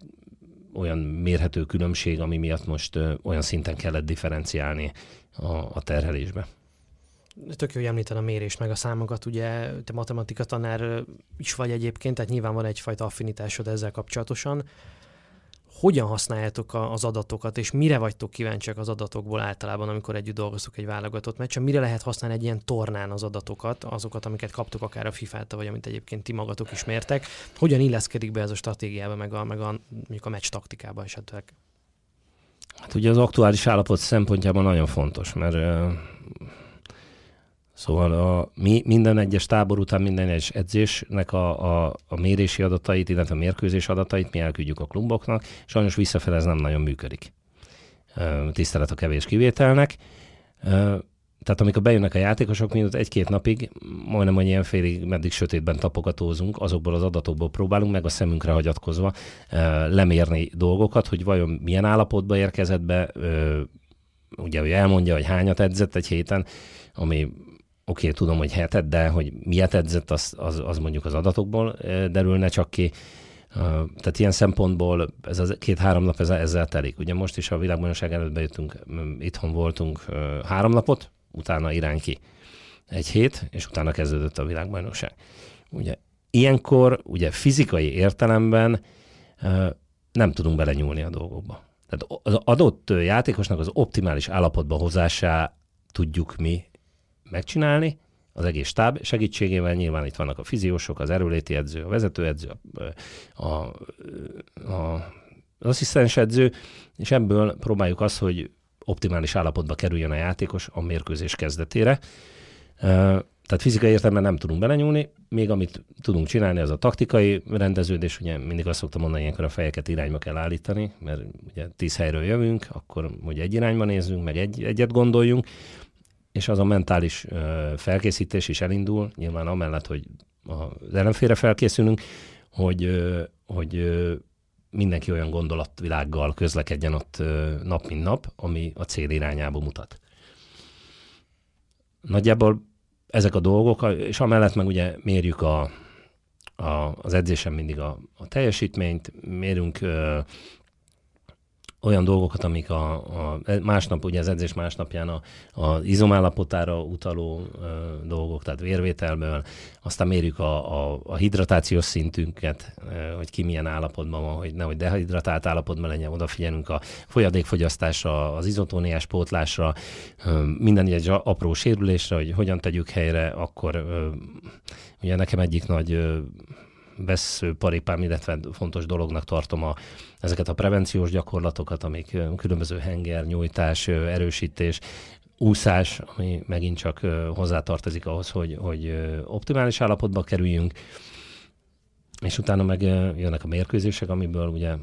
olyan mérhető különbség, ami miatt most olyan szinten kellett differenciálni a, a terhelésbe. Tök jó, hogy említed a mérést, meg a számokat, ugye te matematika tanár is vagy egyébként, tehát nyilván van egyfajta affinitásod ezzel kapcsolatosan hogyan használjátok az adatokat, és mire vagytok kíváncsiak az adatokból általában, amikor együtt dolgoztok egy válogatott meccsen, mire lehet használni egy ilyen tornán az adatokat, azokat, amiket kaptok akár a fifa vagy amit egyébként ti magatok is mértek, hogyan illeszkedik be ez a stratégiába, meg a, meg a, mondjuk a meccs taktikába esetleg? Hát ugye az aktuális állapot szempontjában nagyon fontos, mert Szóval a, mi minden egyes tábor után minden egyes edzésnek a, a, a mérési adatait, illetve a mérkőzés adatait mi elküldjük a kluboknak. Sajnos visszafele ez nem nagyon működik. Tisztelet a kevés kivételnek. Tehát amikor bejönnek a játékosok, mi egy-két napig, majdnem, hogy ilyen félig, meddig sötétben tapogatózunk, azokból az adatokból próbálunk meg a szemünkre hagyatkozva lemérni dolgokat, hogy vajon milyen állapotba érkezett be, ugye, hogy elmondja, hogy hányat edzett egy héten, ami oké, okay, tudom, hogy hetet, de hogy miért edzett, az, az, az mondjuk az adatokból derülne csak ki. Tehát ilyen szempontból ez a két-három nap ezzel, ezzel telik. Ugye most is a világbajnokság előtt bejöttünk, itthon voltunk három napot, utána irány ki egy hét, és utána kezdődött a világbajnokság. Ugye ilyenkor ugye fizikai értelemben nem tudunk belenyúlni a dolgokba. Tehát az adott játékosnak az optimális állapotba hozásá tudjuk mi megcsinálni, az egész stáb segítségével, nyilván itt vannak a fiziósok, az erőléti edző, a vezetőedző, a, a, a, az asszisztens edző, és ebből próbáljuk azt, hogy optimális állapotba kerüljön a játékos a mérkőzés kezdetére. Tehát fizikai értelemben nem tudunk belenyúlni, még amit tudunk csinálni, az a taktikai rendeződés, ugye mindig azt szoktam mondani, ilyenkor a fejeket irányba kell állítani, mert ugye tíz helyről jövünk, akkor hogy egy irányba nézzünk, meg egy, egyet gondoljunk, és az a mentális felkészítés is elindul, nyilván amellett, hogy az ellenfélre felkészülünk, hogy, hogy mindenki olyan gondolatvilággal közlekedjen ott nap mint nap, ami a cél irányába mutat. Nagyjából ezek a dolgok, és amellett meg ugye mérjük a, a, az edzésen mindig a, a teljesítményt, mérünk olyan dolgokat, amik a, a másnap, ugye az edzés másnapján a, a izomállapotára utaló ö, dolgok, tehát vérvételből, aztán mérjük a, a, a hidratációs szintünket, ö, hogy ki milyen állapotban van, hogy nehogy dehidratált állapotban legyen, odafigyelünk a folyadékfogyasztásra, az izotóniás pótlásra, ö, minden egy apró sérülésre, hogy hogyan tegyük helyre, akkor ö, ugye nekem egyik nagy ö, veszőparipám, illetve fontos dolognak tartom a, ezeket a prevenciós gyakorlatokat, amik különböző henger, nyújtás, erősítés, úszás, ami megint csak hozzátartozik ahhoz, hogy, hogy optimális állapotba kerüljünk, és utána meg jönnek a mérkőzések, amiből ugye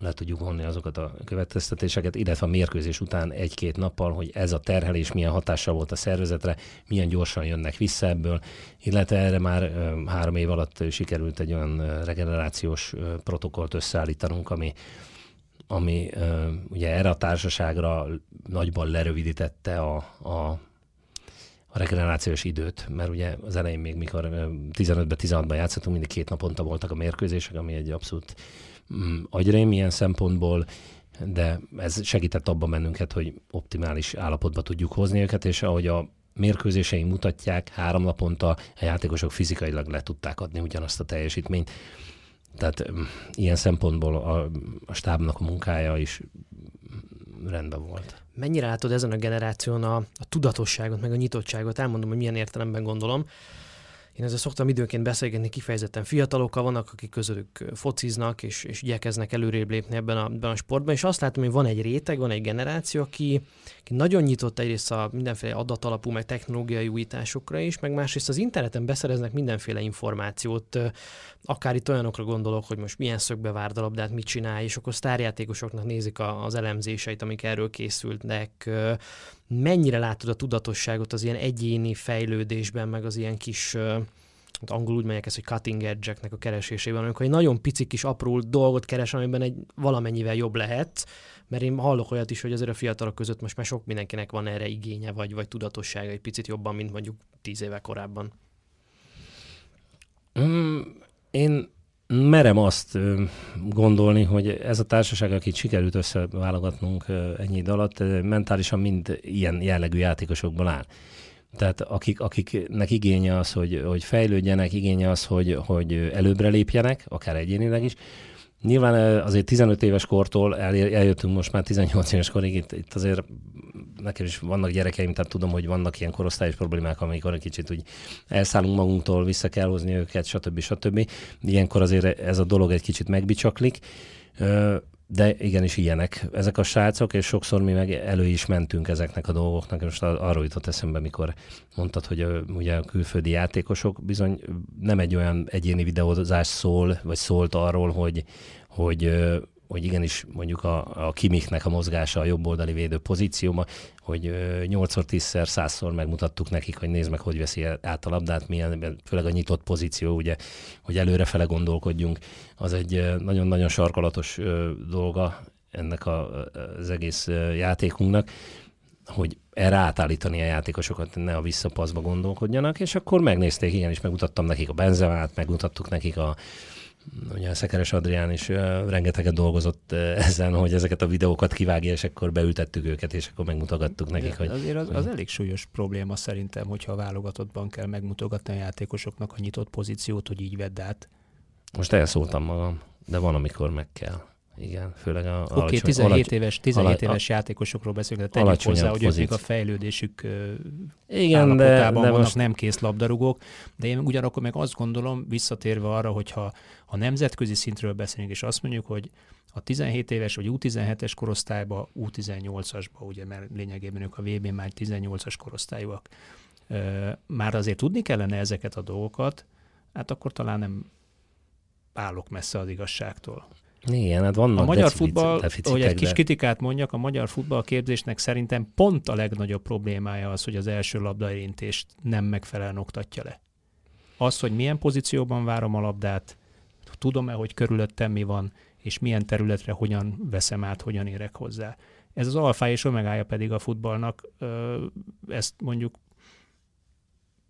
le tudjuk vonni azokat a következtetéseket, illetve a mérkőzés után egy-két nappal, hogy ez a terhelés milyen hatással volt a szervezetre, milyen gyorsan jönnek vissza ebből, illetve erre már három év alatt sikerült egy olyan regenerációs protokollt összeállítanunk, ami, ami ugye erre a társaságra nagyban lerövidítette a, a a regenerációs időt, mert ugye az elején még mikor 15-ben, 16-ban játszottunk, mindig két naponta voltak a mérkőzések, ami egy abszolút agyrém ilyen szempontból, de ez segített abban bennünket, hogy optimális állapotba tudjuk hozni őket, és ahogy a mérkőzéseink mutatják, három naponta a játékosok fizikailag le tudták adni ugyanazt a teljesítményt. Tehát mm, ilyen szempontból a, a stábnak a munkája is rendben volt. Mennyire látod ezen a generáción a, a tudatosságot, meg a nyitottságot? Elmondom, hogy milyen értelemben gondolom. Én ezzel szoktam időnként beszélgetni kifejezetten fiatalokkal, vannak, akik közülük fociznak, és, és igyekeznek előrébb lépni ebben a, ebben a sportban, és azt látom, hogy van egy réteg, van egy generáció, aki, aki nagyon nyitott egyrészt a mindenféle adatalapú, meg technológiai újításokra is, meg másrészt az interneten beszereznek mindenféle információt, akár itt olyanokra gondolok, hogy most milyen szögbe várd labdát, mit csinál, és akkor sztárjátékosoknak nézik az elemzéseit, amik erről készültek, mennyire látod a tudatosságot az ilyen egyéni fejlődésben, meg az ilyen kis hát angol úgy megyek ezt, hogy cutting edge-eknek a keresésében, amikor egy nagyon pici kis apró dolgot keres, amiben egy valamennyivel jobb lehet, mert én hallok olyat is, hogy azért a fiatalok között most már sok mindenkinek van erre igénye, vagy, vagy tudatossága egy picit jobban, mint mondjuk tíz éve korábban. Mm, én merem azt gondolni, hogy ez a társaság, akit sikerült összeválogatnunk ennyi idő alatt, mentálisan mind ilyen jellegű játékosokból áll. Tehát akik, akiknek igénye az, hogy, hogy fejlődjenek, igénye az, hogy, hogy előbbre lépjenek, akár egyénileg is, Nyilván azért 15 éves kortól eljöttünk most már 18 éves korig, itt, itt azért nekem is vannak gyerekeim, tehát tudom, hogy vannak ilyen korosztályos problémák, amikor egy kicsit úgy elszállunk magunktól, vissza kell hozni őket, stb. stb. Ilyenkor azért ez a dolog egy kicsit megbicsaklik. De igenis ilyenek ezek a srácok, és sokszor mi meg elő is mentünk ezeknek a dolgoknak. Most arról jutott eszembe, mikor mondtad, hogy a, ugye a külföldi játékosok bizony nem egy olyan egyéni videózás szól, vagy szólt arról, hogy, hogy hogy igenis mondjuk a, a Kimiknek a mozgása a jobb oldali védő pozícióma, hogy 8-10-szer, 100-szor megmutattuk nekik, hogy nézd meg, hogy veszi át a labdát, milyen, főleg a nyitott pozíció, ugye, hogy előrefele gondolkodjunk, az egy nagyon-nagyon sarkalatos dolga ennek a, az egész játékunknak, hogy erre átállítani a játékosokat, ne a visszapaszba gondolkodjanak, és akkor megnézték, igen, és megmutattam nekik a benzemát, megmutattuk nekik a, ugye a Szekeres Adrián is rengeteget dolgozott ezen, hogy ezeket a videókat kivágja, és akkor beültettük őket, és akkor megmutogattuk nekik. hogy, azért az, az elég súlyos probléma szerintem, hogyha a válogatottban kell megmutogatni a játékosoknak a nyitott pozíciót, hogy így vedd át. Most elszóltam magam, de van, amikor meg kell. Igen, főleg a Oké, okay, 17 alacsony, éves, 17 éves a, játékosokról beszélünk, de tegyük hozzá, hogy ők a fejlődésük Igen, de, de most... nem kész labdarúgók, de én ugyanakkor meg azt gondolom, visszatérve arra, hogyha a nemzetközi szintről beszélünk, és azt mondjuk, hogy a 17 éves vagy U17-es korosztályba, U18-asba, ugye, mert lényegében ők a vb már 18-as korosztályúak, már azért tudni kellene ezeket a dolgokat, hát akkor talán nem állok messze az igazságtól. Igen, hát vannak A magyar futball, hogy egy kis kritikát mondjak, a magyar futball képzésnek szerintem pont a legnagyobb problémája az, hogy az első labdaérintést nem megfelelően oktatja le. Az, hogy milyen pozícióban várom a labdát, tudom-e, hogy körülöttem mi van, és milyen területre hogyan veszem át, hogyan érek hozzá. Ez az alfa és omegája pedig a futballnak, ezt mondjuk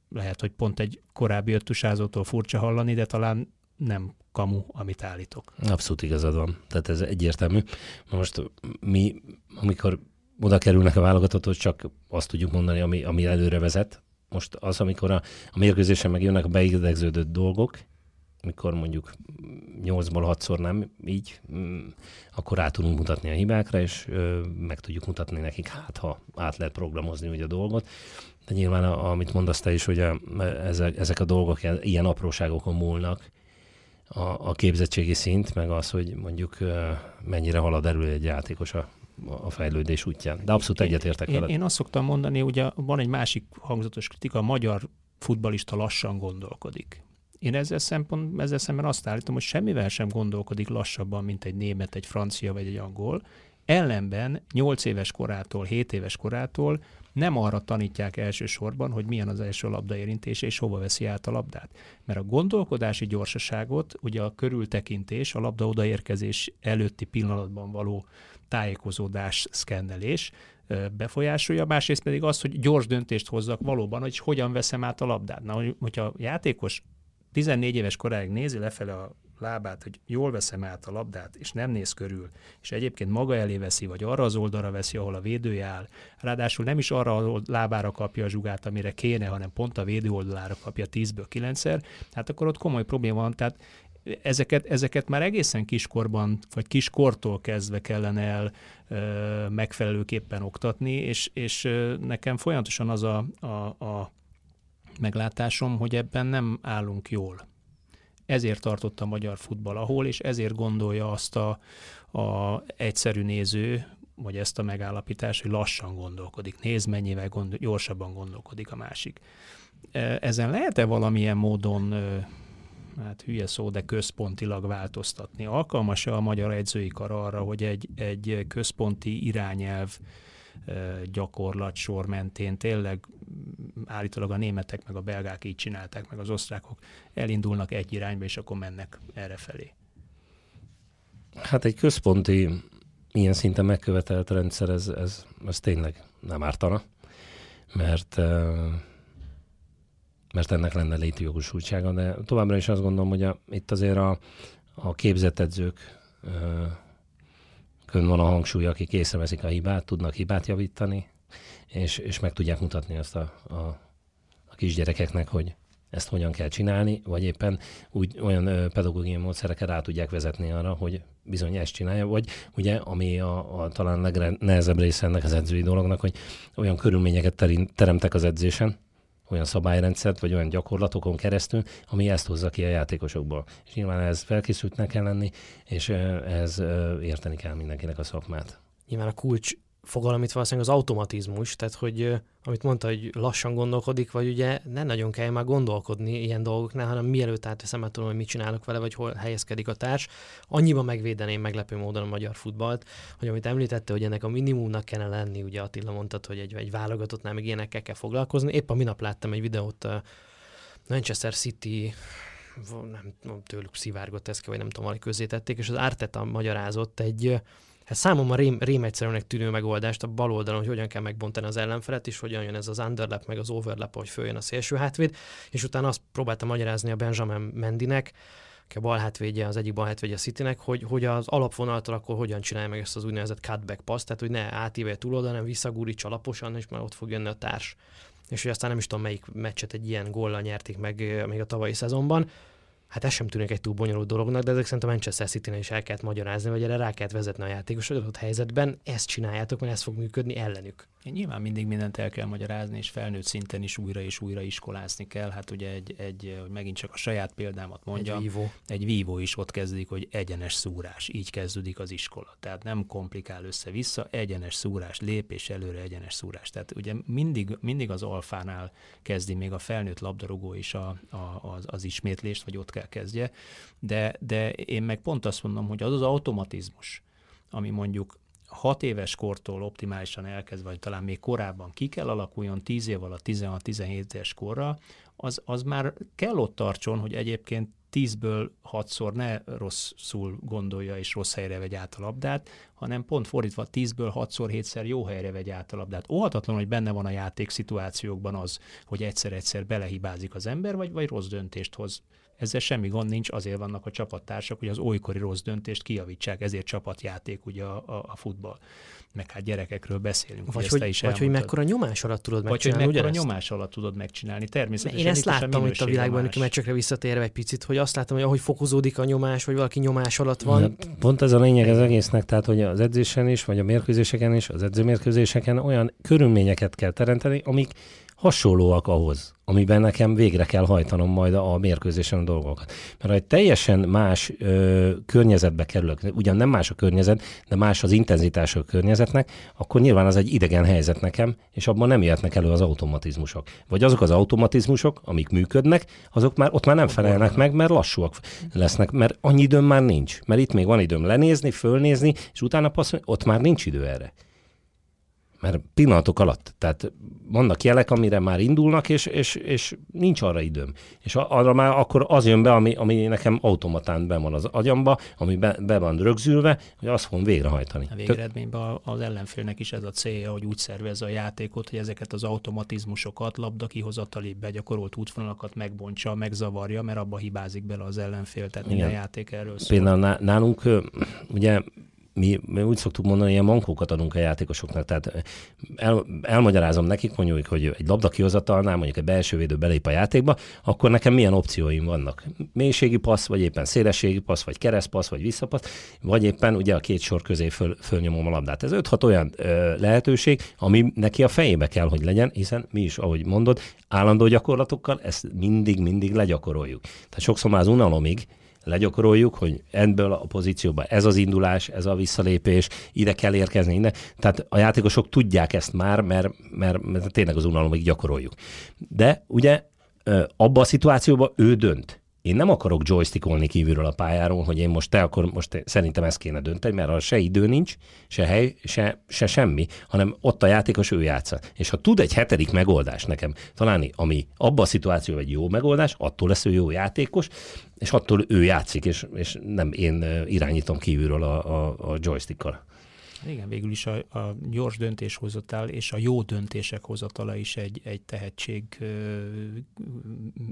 lehet, hogy pont egy korábbi öttusázótól furcsa hallani, de talán nem kamu, amit állítok. Abszolút igazad van. Tehát ez egyértelmű. Most mi, amikor oda kerülnek a válogatotthoz, csak azt tudjuk mondani, ami, ami előre vezet. Most az, amikor a, a mérkőzésen megjönnek a beidegződött dolgok, mikor mondjuk 8-ból 6-szor nem így, mm, akkor rá tudunk mutatni a hibákra, és ö, meg tudjuk mutatni nekik, hát ha át lehet programozni ugye a dolgot. De nyilván, a, amit mondasz te is, hogy a, ezek, ezek a dolgok ilyen apróságokon múlnak, a, a képzettségi szint, meg az, hogy mondjuk mennyire halad elő egy játékos a, a fejlődés útján. De abszolút egyetértek én, Én azt szoktam mondani, ugye van egy másik hangzatos kritika, a magyar futbalista lassan gondolkodik. Én ezzel, szempont, ezzel szemben azt állítom, hogy semmivel sem gondolkodik lassabban, mint egy német, egy francia vagy egy angol. Ellenben 8 éves korától, 7 éves korától nem arra tanítják elsősorban, hogy milyen az első labdaérintés és hova veszi át a labdát. Mert a gondolkodási gyorsaságot, ugye a körültekintés, a labda odaérkezés előtti pillanatban való tájékozódás, szkennelés befolyásolja, másrészt pedig az, hogy gyors döntést hozzak valóban, hogy hogyan veszem át a labdát. Na, hogyha a játékos 14 éves koráig nézi lefele a lábát, hogy jól veszem át a labdát, és nem néz körül, és egyébként maga elé veszi, vagy arra az oldalra veszi, ahol a védője áll, ráadásul nem is arra a lábára kapja a zsugát, amire kéne, hanem pont a védő oldalára kapja 10-ből 9-szer, hát akkor ott komoly probléma van, tehát ezeket, ezeket már egészen kiskorban, vagy kiskortól kezdve kellene el ö, megfelelőképpen oktatni, és, és ö, nekem folyamatosan az a, a, a meglátásom, hogy ebben nem állunk jól ezért tartott a magyar futball ahol, és ezért gondolja azt a, a egyszerű néző, vagy ezt a megállapítást, hogy lassan gondolkodik. Nézd, mennyivel gondol, gyorsabban gondolkodik a másik. E, ezen lehet-e valamilyen módon, hát hülye szó, de központilag változtatni? Alkalmas-e a magyar edzői kar arra, hogy egy, egy központi irányelv gyakorlat sor mentén tényleg állítólag a németek meg a belgák így csinálták, meg az osztrákok elindulnak egy irányba, és akkor mennek erre felé. Hát egy központi ilyen szinten megkövetelt rendszer, ez, ez, ez tényleg nem ártana, mert mert ennek lenne létjogosultsága, de továbbra is azt gondolom, hogy a, itt azért a, a képzett edzők kön van a hangsúly, akik észreveszik a hibát, tudnak hibát javítani, és, és meg tudják mutatni azt a, a kisgyerekeknek, hogy ezt hogyan kell csinálni, vagy éppen úgy olyan pedagógiai módszereket rá tudják vezetni arra, hogy bizony ezt csinálja, vagy ugye, ami a, a talán legnehezebb része ennek az edzői dolognak, hogy olyan körülményeket teremtek az edzésen, olyan szabályrendszert, vagy olyan gyakorlatokon keresztül, ami ezt hozza ki a játékosokból. És nyilván ez felkészültnek kell lenni, és ez érteni kell mindenkinek a szakmát. Nyilván a kulcs fogalom itt valószínűleg az automatizmus, tehát hogy amit mondta, hogy lassan gondolkodik, vagy ugye nem nagyon kell már gondolkodni ilyen dolgoknál, hanem mielőtt átveszem, már tudom, hogy mit csinálok vele, vagy hol helyezkedik a társ. Annyiban megvédeném meglepő módon a magyar futballt, hogy amit említette, hogy ennek a minimumnak kellene lenni, ugye Attila mondtad, hogy egy, egy válogatottnál még ilyenekkel kell foglalkozni. Épp a minap láttam egy videót Manchester City nem, tőlük szivárgott ez ki, vagy nem tudom, tették, és az Arteta magyarázott egy ez számomra rém, rém egyszerűnek tűnő megoldást a bal oldalon, hogy hogyan kell megbontani az ellenfelet, és hogyan jön ez az underlap, meg az overlap, hogy följön a szélső hátvéd, és utána azt próbáltam magyarázni a Benjamin Mendinek, aki a bal hátvédje, az egyik bal hátvédje a Citynek, hogy, hogy az alapvonaltól akkor hogyan csinálja meg ezt az úgynevezett cutback passz, tehát hogy ne átívelje túl oda, hanem visszagúrítsa alaposan, és már ott fog jönni a társ. És hogy aztán nem is tudom, melyik meccset egy ilyen góllal nyerték meg még a tavalyi szezonban, hát ez sem tűnik egy túl bonyolult dolognak, de ezek szerint a Manchester city is el kellett magyarázni, vagy erre rá kellett vezetni a játékos adott helyzetben, ezt csináljátok, mert ez fog működni ellenük. Nyilván mindig mindent el kell magyarázni, és felnőtt szinten is újra és újra iskolázni kell. Hát ugye egy, egy hogy megint csak a saját példámat mondja, egy vívó. egy vívó is ott kezdik, hogy egyenes szúrás, így kezdődik az iskola. Tehát nem komplikál össze-vissza, egyenes szúrás, lépés előre, egyenes szúrás. Tehát ugye mindig, mindig az alfánál kezdi még a felnőtt labdarúgó is a, a, az, az ismétlést, vagy ott kell kezdje. De, de én meg pont azt mondom, hogy az az automatizmus, ami mondjuk hat éves kortól optimálisan elkezd, vagy talán még korábban ki kell alakuljon 10 év alatt 16-17 éves korra, az, az már kell ott tartson, hogy egyébként 10-ből 6-szor ne rosszul gondolja és rossz helyre vegy át a labdát, hanem pont fordítva 10-ből 6-szor 7-szer jó helyre vegy át a labdát. Óhatatlan, hogy benne van a játék szituációkban az, hogy egyszer-egyszer belehibázik az ember, vagy, vagy rossz döntést hoz ezzel semmi gond nincs, azért vannak a csapattársak, hogy az olykori rossz döntést kijavítsák, ezért csapatjáték ugye a, a, a futball. Meg hát gyerekekről beszélünk. Vagy, hogy, is vagy hogy mekkora nyomás alatt tudod megcsinálni. Vagy hogy mekkora nyomás alatt tudod megcsinálni. Természetesen. Én ezt láttam itt a világban, hogy meccsekre visszatérve egy picit, hogy azt látom, hogy ahogy fokozódik a nyomás, vagy valaki nyomás alatt van. Ja, pont ez a lényeg az egésznek, tehát hogy az edzésen is, vagy a mérkőzéseken is, az edzőmérkőzéseken olyan körülményeket kell teremteni, amik hasonlóak ahhoz, amiben nekem végre kell hajtanom majd a mérkőzésen a dolgokat. Mert ha egy teljesen más ö, környezetbe kerülök, ugyan nem más a környezet, de más az intenzitás a környezetnek, akkor nyilván az egy idegen helyzet nekem, és abban nem jöhetnek elő az automatizmusok. Vagy azok az automatizmusok, amik működnek, azok már ott már nem felelnek meg, mert lassúak lesznek, mert annyi időm már nincs. Mert itt még van időm lenézni, fölnézni, és utána passzolni, ott már nincs idő erre mert pillanatok alatt, tehát vannak jelek, amire már indulnak, és, és, és nincs arra időm. És arra már akkor az jön be, ami, ami nekem automatán be van az agyamba, ami be, be van rögzülve, hogy azt fogom végrehajtani. A végeredményben az ellenfélnek is ez a célja, hogy úgy szervezze a játékot, hogy ezeket az automatizmusokat, labda kihozatali begyakorolt útvonalakat megbontsa, megzavarja, mert abba hibázik bele az ellenfél, tehát Igen. minden játék erről szól. Például nálunk ugye mi, mi úgy szoktuk mondani, ilyen mankókat adunk a játékosoknak, tehát el, elmagyarázom nekik, mondjuk, hogy egy labda kihozatalnál, mondjuk egy belső védő belép a játékba, akkor nekem milyen opcióim vannak. Mélységi passz, vagy éppen szélességi passz, vagy keresztpassz, vagy visszapassz, vagy éppen ugye a két sor közé föl, fölnyomom a labdát. Ez 5-6 olyan ö, lehetőség, ami neki a fejébe kell, hogy legyen, hiszen mi is, ahogy mondod, állandó gyakorlatokkal ezt mindig-mindig legyakoroljuk. Tehát sokszor már az unalomig legyakoroljuk, hogy ebből a pozícióban ez az indulás, ez a visszalépés, ide kell érkezni, ide. Tehát a játékosok tudják ezt már, mert, mert, mert tényleg az unalomig gyakoroljuk. De ugye abban a szituációban ő dönt. Én nem akarok joystickolni kívülről a pályáról, hogy én most te akkor most szerintem ezt kéne dönteni, mert ha se idő nincs, se hely, se, se semmi, hanem ott a játékos ő játsza. És ha tud egy hetedik megoldást nekem találni, ami abban a szituációban egy jó megoldás, attól lesz ő jó játékos, és attól ő játszik, és, és nem én irányítom kívülről a, a, a joystickkal. Igen, végül is a, a gyors döntéshozatal és a jó döntések hozatala is egy, egy tehetség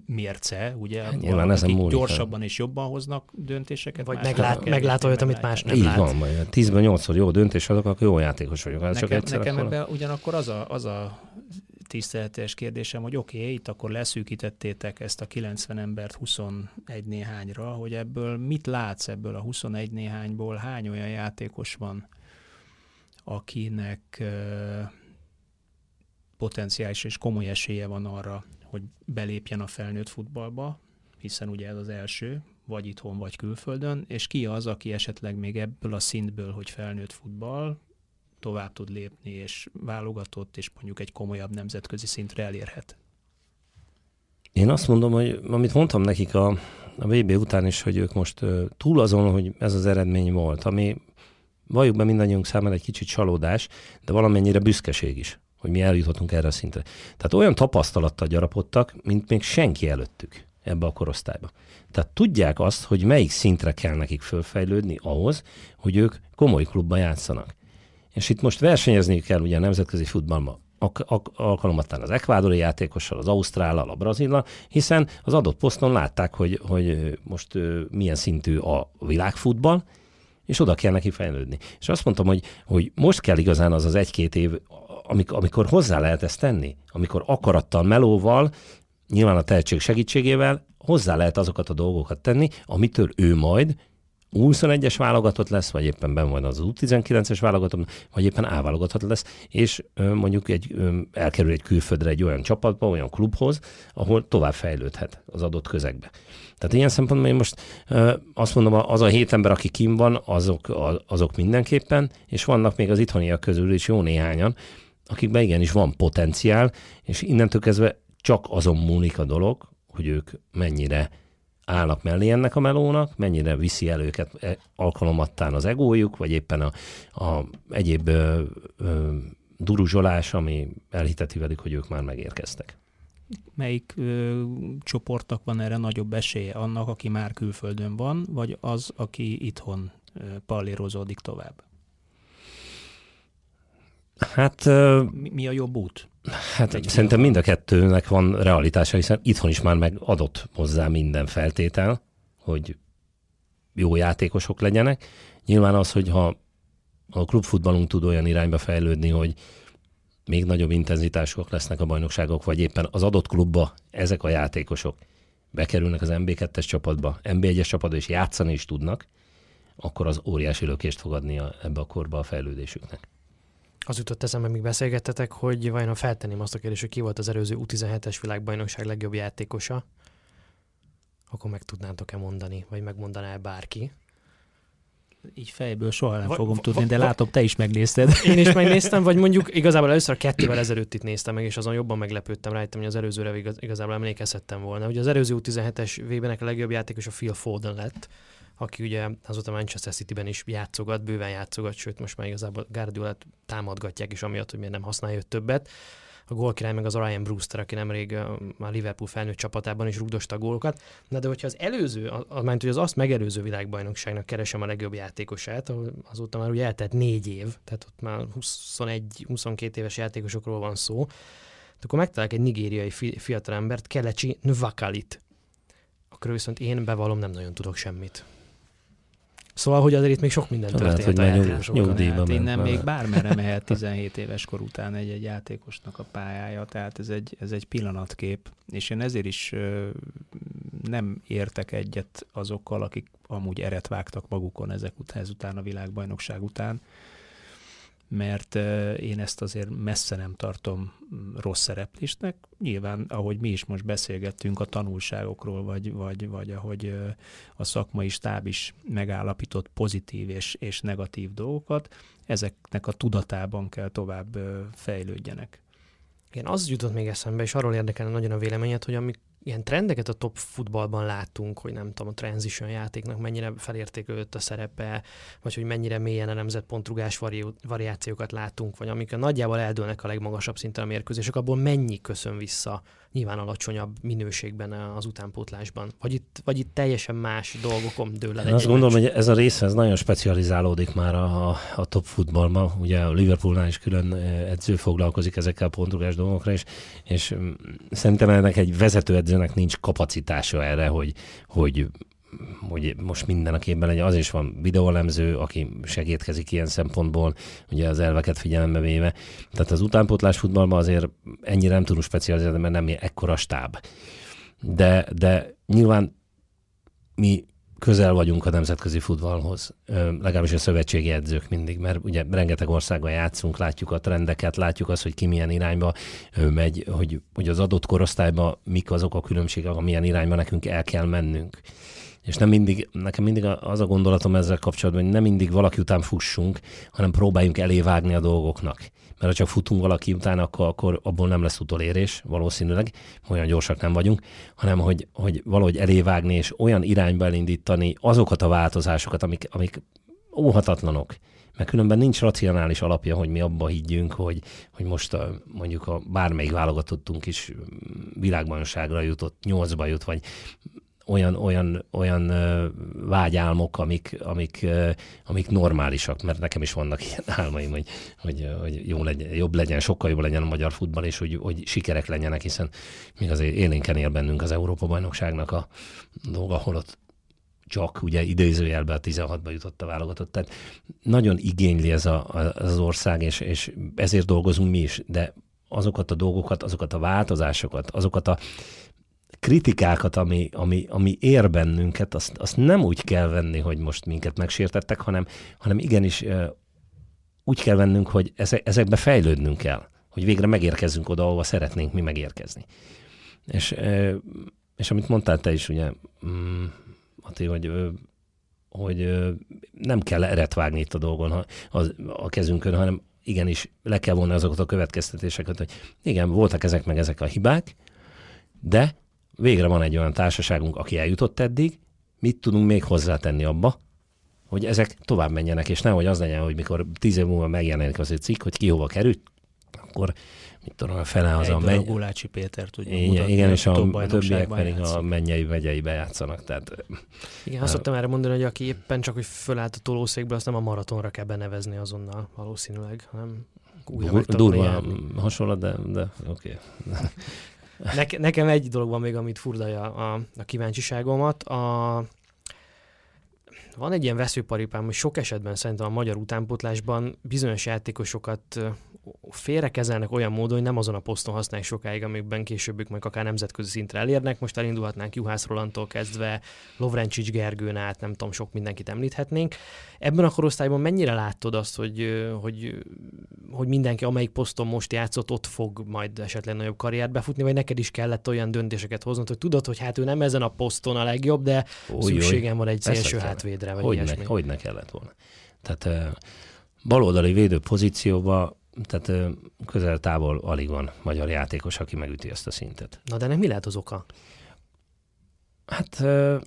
mérce, ugye? Hát, nyilván ezen múlik. Gyorsabban és jobban hoznak döntéseket. Vagy meglát, meglát olyat, amit más nem Így lát. van, majd 10-ben 8-szor jó döntés azok, akkor jó játékos vagyok. Hát nekem, nekem akkor... ebben ugyanakkor az a, az a tiszteletes kérdésem, hogy oké, okay, itt akkor leszűkítettétek ezt a 90 embert 21 néhányra, hogy ebből mit látsz ebből a 21 néhányból, hány olyan játékos van, akinek potenciális és komoly esélye van arra, hogy belépjen a felnőtt futballba, hiszen ugye ez az első, vagy itthon, vagy külföldön, és ki az, aki esetleg még ebből a szintből, hogy felnőtt futball, tovább tud lépni, és válogatott, és mondjuk egy komolyabb nemzetközi szintre elérhet? Én azt mondom, hogy amit mondtam nekik a, a VB után is, hogy ők most túl azon, hogy ez az eredmény volt, ami valljuk be mindannyiunk számára egy kicsit csalódás, de valamennyire büszkeség is, hogy mi eljutottunk erre a szintre. Tehát olyan tapasztalattal gyarapodtak, mint még senki előttük ebbe a korosztályba. Tehát tudják azt, hogy melyik szintre kell nekik fölfejlődni ahhoz, hogy ők komoly klubban játszanak. És itt most versenyezni kell ugye a nemzetközi futballban alkalomattán az ekvádori játékossal, az ausztrállal, a brazillal, hiszen az adott poszton látták, hogy, hogy most milyen szintű a világfutball, és oda kell neki fejlődni. És azt mondtam, hogy, hogy most kell igazán az az egy-két év, amikor, amikor hozzá lehet ezt tenni, amikor akarattal, melóval, nyilván a tehetség segítségével hozzá lehet azokat a dolgokat tenni, amitől ő majd 21-es válogatott lesz, vagy éppen ben van az U19-es válogatott, vagy éppen A válogatott lesz, és mondjuk egy, elkerül egy külföldre egy olyan csapatba, olyan klubhoz, ahol tovább fejlődhet az adott közegbe. Tehát ilyen szempontból én most azt mondom, az a hét ember, aki kim van, azok, azok mindenképpen, és vannak még az itthoniak közül is jó néhányan, akikben igenis van potenciál, és innentől kezdve csak azon múlik a dolog, hogy ők mennyire állnak mellé ennek a melónak, mennyire viszi el őket e, alkalomattán az egójuk, vagy éppen a, a egyéb ö, ö, duruzsolás, ami elhiteti velük, hogy ők már megérkeztek. Melyik ö, csoportnak van erre nagyobb esélye? Annak, aki már külföldön van, vagy az, aki itthon ö, pallérozódik tovább? Hát... Mi, mi a jobb út? Hát Egy szerintem mind a kettőnek van realitása, hiszen itthon is már megadott hozzá minden feltétel, hogy jó játékosok legyenek. Nyilván az, hogy ha a klubfutballunk tud olyan irányba fejlődni, hogy még nagyobb intenzitások lesznek a bajnokságok, vagy éppen az adott klubba ezek a játékosok bekerülnek az MB2-es csapatba, MB1-es csapatba, és játszani is tudnak, akkor az óriási lökést fog adni a, ebbe a korba a fejlődésüknek. Az jutott eszembe, még beszélgettetek, hogy vajon feltenném azt a kérdést, hogy ki volt az előző U17-es világbajnokság legjobb játékosa, akkor meg tudnátok-e mondani, vagy megmondaná -e bárki? Így fejből soha nem va, fogom va, tudni, de va, látom, te is megnézted. Én is megnéztem, vagy mondjuk igazából először a kettővel ezelőtt itt néztem meg, és azon jobban meglepődtem rajta, hogy az előzőre igaz, igazából emlékezhettem volna. Ugye az előző U17-es VB-nek a legjobb játékos a Phil Foden lett, aki ugye azóta Manchester City-ben is játszogat, bőven játszogat, sőt most már igazából Guardiolát támadgatják is amiatt, hogy miért nem használja őt többet. A gólkirály meg az Ryan Brewster, aki nemrég már Liverpool felnőtt csapatában is rugdosta gólokat. Na de hogyha az előző, az, mert hogy az azt megelőző világbajnokságnak keresem a legjobb játékosát, azóta már ugye eltelt négy év, tehát ott már 21-22 éves játékosokról van szó, akkor megtalálok egy nigériai fi- fiatalembert, Kelechi Nwakalit. Akkor viszont én bevallom, nem nagyon tudok semmit. Szóval, hogy azért itt még sok minden történt Lehet, hogy a játékosokkal. Hát innen még bármerre mehet 17 éves kor után egy-egy játékosnak a pályája, tehát ez egy, ez egy pillanatkép, és én ezért is ö, nem értek egyet azokkal, akik amúgy eret vágtak magukon ezek után, ezután a világbajnokság után, mert én ezt azért messze nem tartom mm, rossz szereplésnek. Nyilván, ahogy mi is most beszélgettünk a tanulságokról, vagy, vagy, vagy ahogy a szakmai stáb is megállapított pozitív és, és negatív dolgokat, ezeknek a tudatában kell tovább fejlődjenek. Igen, az jutott még eszembe, és arról érdekelne nagyon a véleményed, hogy amik ilyen trendeket a top futballban látunk, hogy nem tudom, a transition játéknak mennyire felértékelődött a szerepe, vagy hogy mennyire mélyen a nemzetpontrugás vari- variációkat látunk, vagy amik nagyjából eldőlnek a legmagasabb szinten a mérkőzések, abból mennyi köszön vissza nyilván alacsonyabb minőségben az utánpótlásban? Vagy itt, vagy itt teljesen más dolgokon dől el Én azt gondolom, hogy ez a része ez nagyon specializálódik már a, a top futballban. Ugye a Liverpoolnál is külön edző foglalkozik ezekkel a pontrugás dolgokra, és, és mm, szerintem ennek egy vezető edzőnek nincs kapacitása erre, hogy, hogy hogy most minden a képben legyen. Az is van videólemző, aki segítkezik ilyen szempontból, ugye az elveket figyelembe véve. Tehát az utánpótlás futballban azért ennyire nem tudunk specializálni, mert nem ekkora stáb. De, de nyilván mi közel vagyunk a nemzetközi futballhoz, legalábbis a szövetségi edzők mindig, mert ugye rengeteg országban játszunk, látjuk a trendeket, látjuk azt, hogy ki milyen irányba megy, hogy, hogy az adott korosztályban mik azok a különbségek, amilyen irányba nekünk el kell mennünk. És nem mindig, nekem mindig az a gondolatom ezzel kapcsolatban, hogy nem mindig valaki után fussunk, hanem próbáljunk elévágni a dolgoknak. Mert ha csak futunk valaki után, akkor, akkor abból nem lesz utolérés, valószínűleg, olyan gyorsak nem vagyunk, hanem hogy, hogy valahogy elévágni és olyan irányba elindítani azokat a változásokat, amik, amik óhatatlanok. Mert különben nincs racionális alapja, hogy mi abba higgyünk, hogy, hogy most a, mondjuk a bármelyik válogatottunk is világbajnokságra jutott, nyolcba jut, vagy olyan, olyan, olyan vágyálmok, amik, amik, amik normálisak, mert nekem is vannak ilyen álmaim, hogy, hogy, hogy jó legyen, jobb legyen, sokkal jobb legyen a magyar futball, és hogy, hogy sikerek legyenek, hiszen még azért élénken él bennünk az Európa-bajnokságnak a dolga, ahol ott csak ugye idézőjelben a 16-ba jutott a válogatott. Tehát nagyon igényli ez a, az ország, és, és ezért dolgozunk mi is, de azokat a dolgokat, azokat a változásokat, azokat a kritikákat, ami, ami, ami ér bennünket, azt, azt nem úgy kell venni, hogy most minket megsértettek, hanem, hanem igenis úgy kell vennünk, hogy ezekbe fejlődnünk kell, hogy végre megérkezzünk oda, ahova szeretnénk mi megérkezni. És, és amit mondtál te is, ugye, mm, Ati, hogy, hogy nem kell eret vágni itt a dolgon, az, a kezünkön, hanem igenis le kell vonni azokat a következtetéseket, hogy igen, voltak ezek meg ezek a hibák, de végre van egy olyan társaságunk, aki eljutott eddig, mit tudunk még hozzátenni abba, hogy ezek tovább menjenek, és nehogy az legyen, hogy mikor tíz év múlva megjelenik az egy cikk, hogy ki hova került, akkor mit tudom, a fele az a menny... Gulácsi Péter tudja igen, mutatni, igen, és a, a többiek pedig játszik. a mennyei vegyei bejátszanak. Tehát, igen, azt szoktam erre mondani, hogy aki éppen csak, hogy fölállt a tolószékbe, azt nem a maratonra kell benevezni azonnal valószínűleg, hanem újra Durva hasonlat, de, de oké. Okay. Neke, nekem egy dolog van még, amit furdalja a, a kíváncsiságomat. A, van egy ilyen veszőparipám, hogy sok esetben szerintem a magyar utánpótlásban bizonyos játékosokat félrekezelnek olyan módon, hogy nem azon a poszton használják sokáig, amikben későbbük meg akár nemzetközi szintre elérnek. Most elindulhatnánk Juhász Rolandtól kezdve, Lovrencsics Gergőn át, nem tudom, sok mindenkit említhetnénk. Ebben a korosztályban mennyire látod azt, hogy, hogy, hogy mindenki, amelyik poszton most játszott, ott fog majd esetleg nagyobb karriert befutni, vagy neked is kellett olyan döntéseket hoznod, hogy tudod, hogy hát ő nem ezen a poszton a legjobb, de Új, szükségem van egy szélső hátvédre, vagy hogy ilyesmi. Ne, hogy ne kellett volna. Tehát baloldali védő pozícióba tehát közel távol alig van magyar játékos, aki megüti ezt a szintet. Na de nem mi lehet az oka? Hát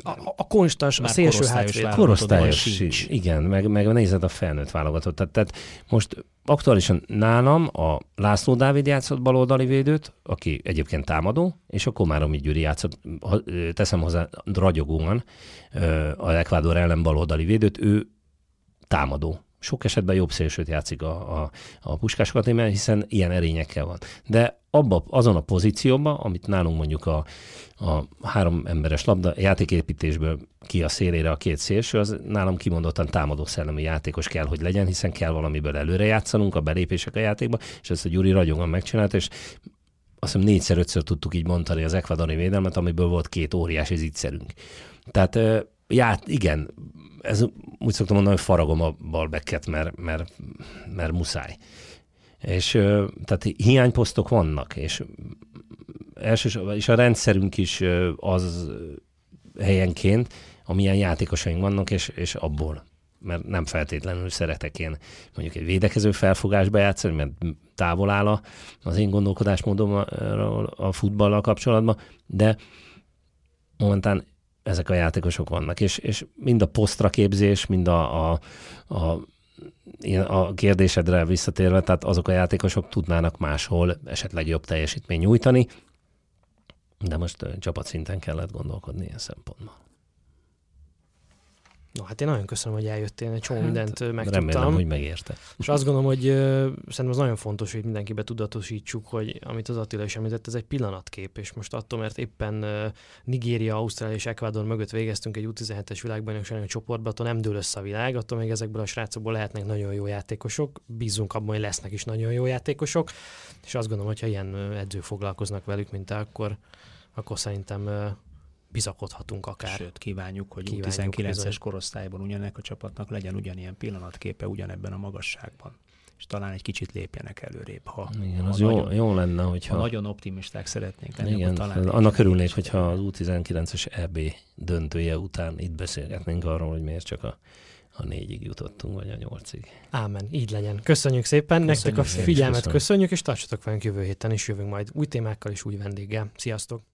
a, a konstans, a szélső hátvéd. Korosztályos, igen, meg, meg nézed a felnőtt válogatott. Tehát, tehát most aktuálisan nálam a László Dávid játszott baloldali védőt, aki egyébként támadó, és a Komáromi Gyuri játszott, teszem hozzá ragyogóan, a Ekvádor ellen baloldali védőt, ő támadó sok esetben jobb szélsőt játszik a, a, a Puskás hiszen ilyen erényekkel van. De abba, azon a pozícióban, amit nálunk mondjuk a, a három emberes labda játéképítésből ki a szélére a két szélső, az nálam kimondottan támadó szellemi játékos kell, hogy legyen, hiszen kell valamiből előre játszanunk, a belépések a játékba, és ezt a Gyuri ragyogan megcsinálta, és azt hiszem négyszer-ötször tudtuk így mondani az ekvadori védelmet, amiből volt két óriási zicserünk. Tehát ját, igen, ez úgy szoktam mondani, hogy faragom a balbeket, mert, mert, mert muszáj. És tehát hiányposztok vannak, és elsősorban, és a rendszerünk is az helyenként, amilyen játékosaink vannak, és, és abból mert nem feltétlenül szeretek én mondjuk egy védekező felfogásba játszani, mert távol áll az én gondolkodásmódom a, a futballal kapcsolatban, de momentán ezek a játékosok vannak, és, és mind a posztra képzés, mind a, a, a a kérdésedre visszatérve, tehát azok a játékosok tudnának máshol esetleg jobb teljesítmény nyújtani, de most csapatszinten kellett gondolkodni ilyen szempontból. No, hát én nagyon köszönöm, hogy eljöttél, egy csomó hát, mindent megtudtam. Remélem, hogy megérte. És azt gondolom, hogy szerintem az nagyon fontos, hogy mindenkibe tudatosítsuk, hogy amit az Attila is említett, ez egy pillanatkép, és most attól, mert éppen Nigéria, Ausztrália és Ecuador mögött végeztünk egy U17-es világbajnoksági csoportba, attól nem dől össze a világ, attól még ezekből a srácokból lehetnek nagyon jó játékosok, bízunk abban, hogy lesznek is nagyon jó játékosok, és azt gondolom, hogy ha ilyen edzők foglalkoznak velük, mint te, akkor, akkor szerintem bizakodhatunk akár. Sőt, kívánjuk, hogy kívánjuk 19-es korosztályban ugyanek a csapatnak legyen ugyanilyen pillanatképe ugyanebben a magasságban és talán egy kicsit lépjenek előrébb. Ha, Igen, az ha jó, nagyon, jó lenne, hogyha... Ha nagyon optimisták szeretnénk lenni, Igen, talán annak örülnék, hogyha az U19-es EB döntője után itt beszélgetnénk arról, hogy miért csak a a négyig jutottunk, vagy a nyolcig. Ámen, így legyen. Köszönjük szépen, köszönjük nektek a figyelmet köszönjük, és tartsatok velünk jövő héten, és jövünk majd új témákkal és új vendéggel. Sziasztok!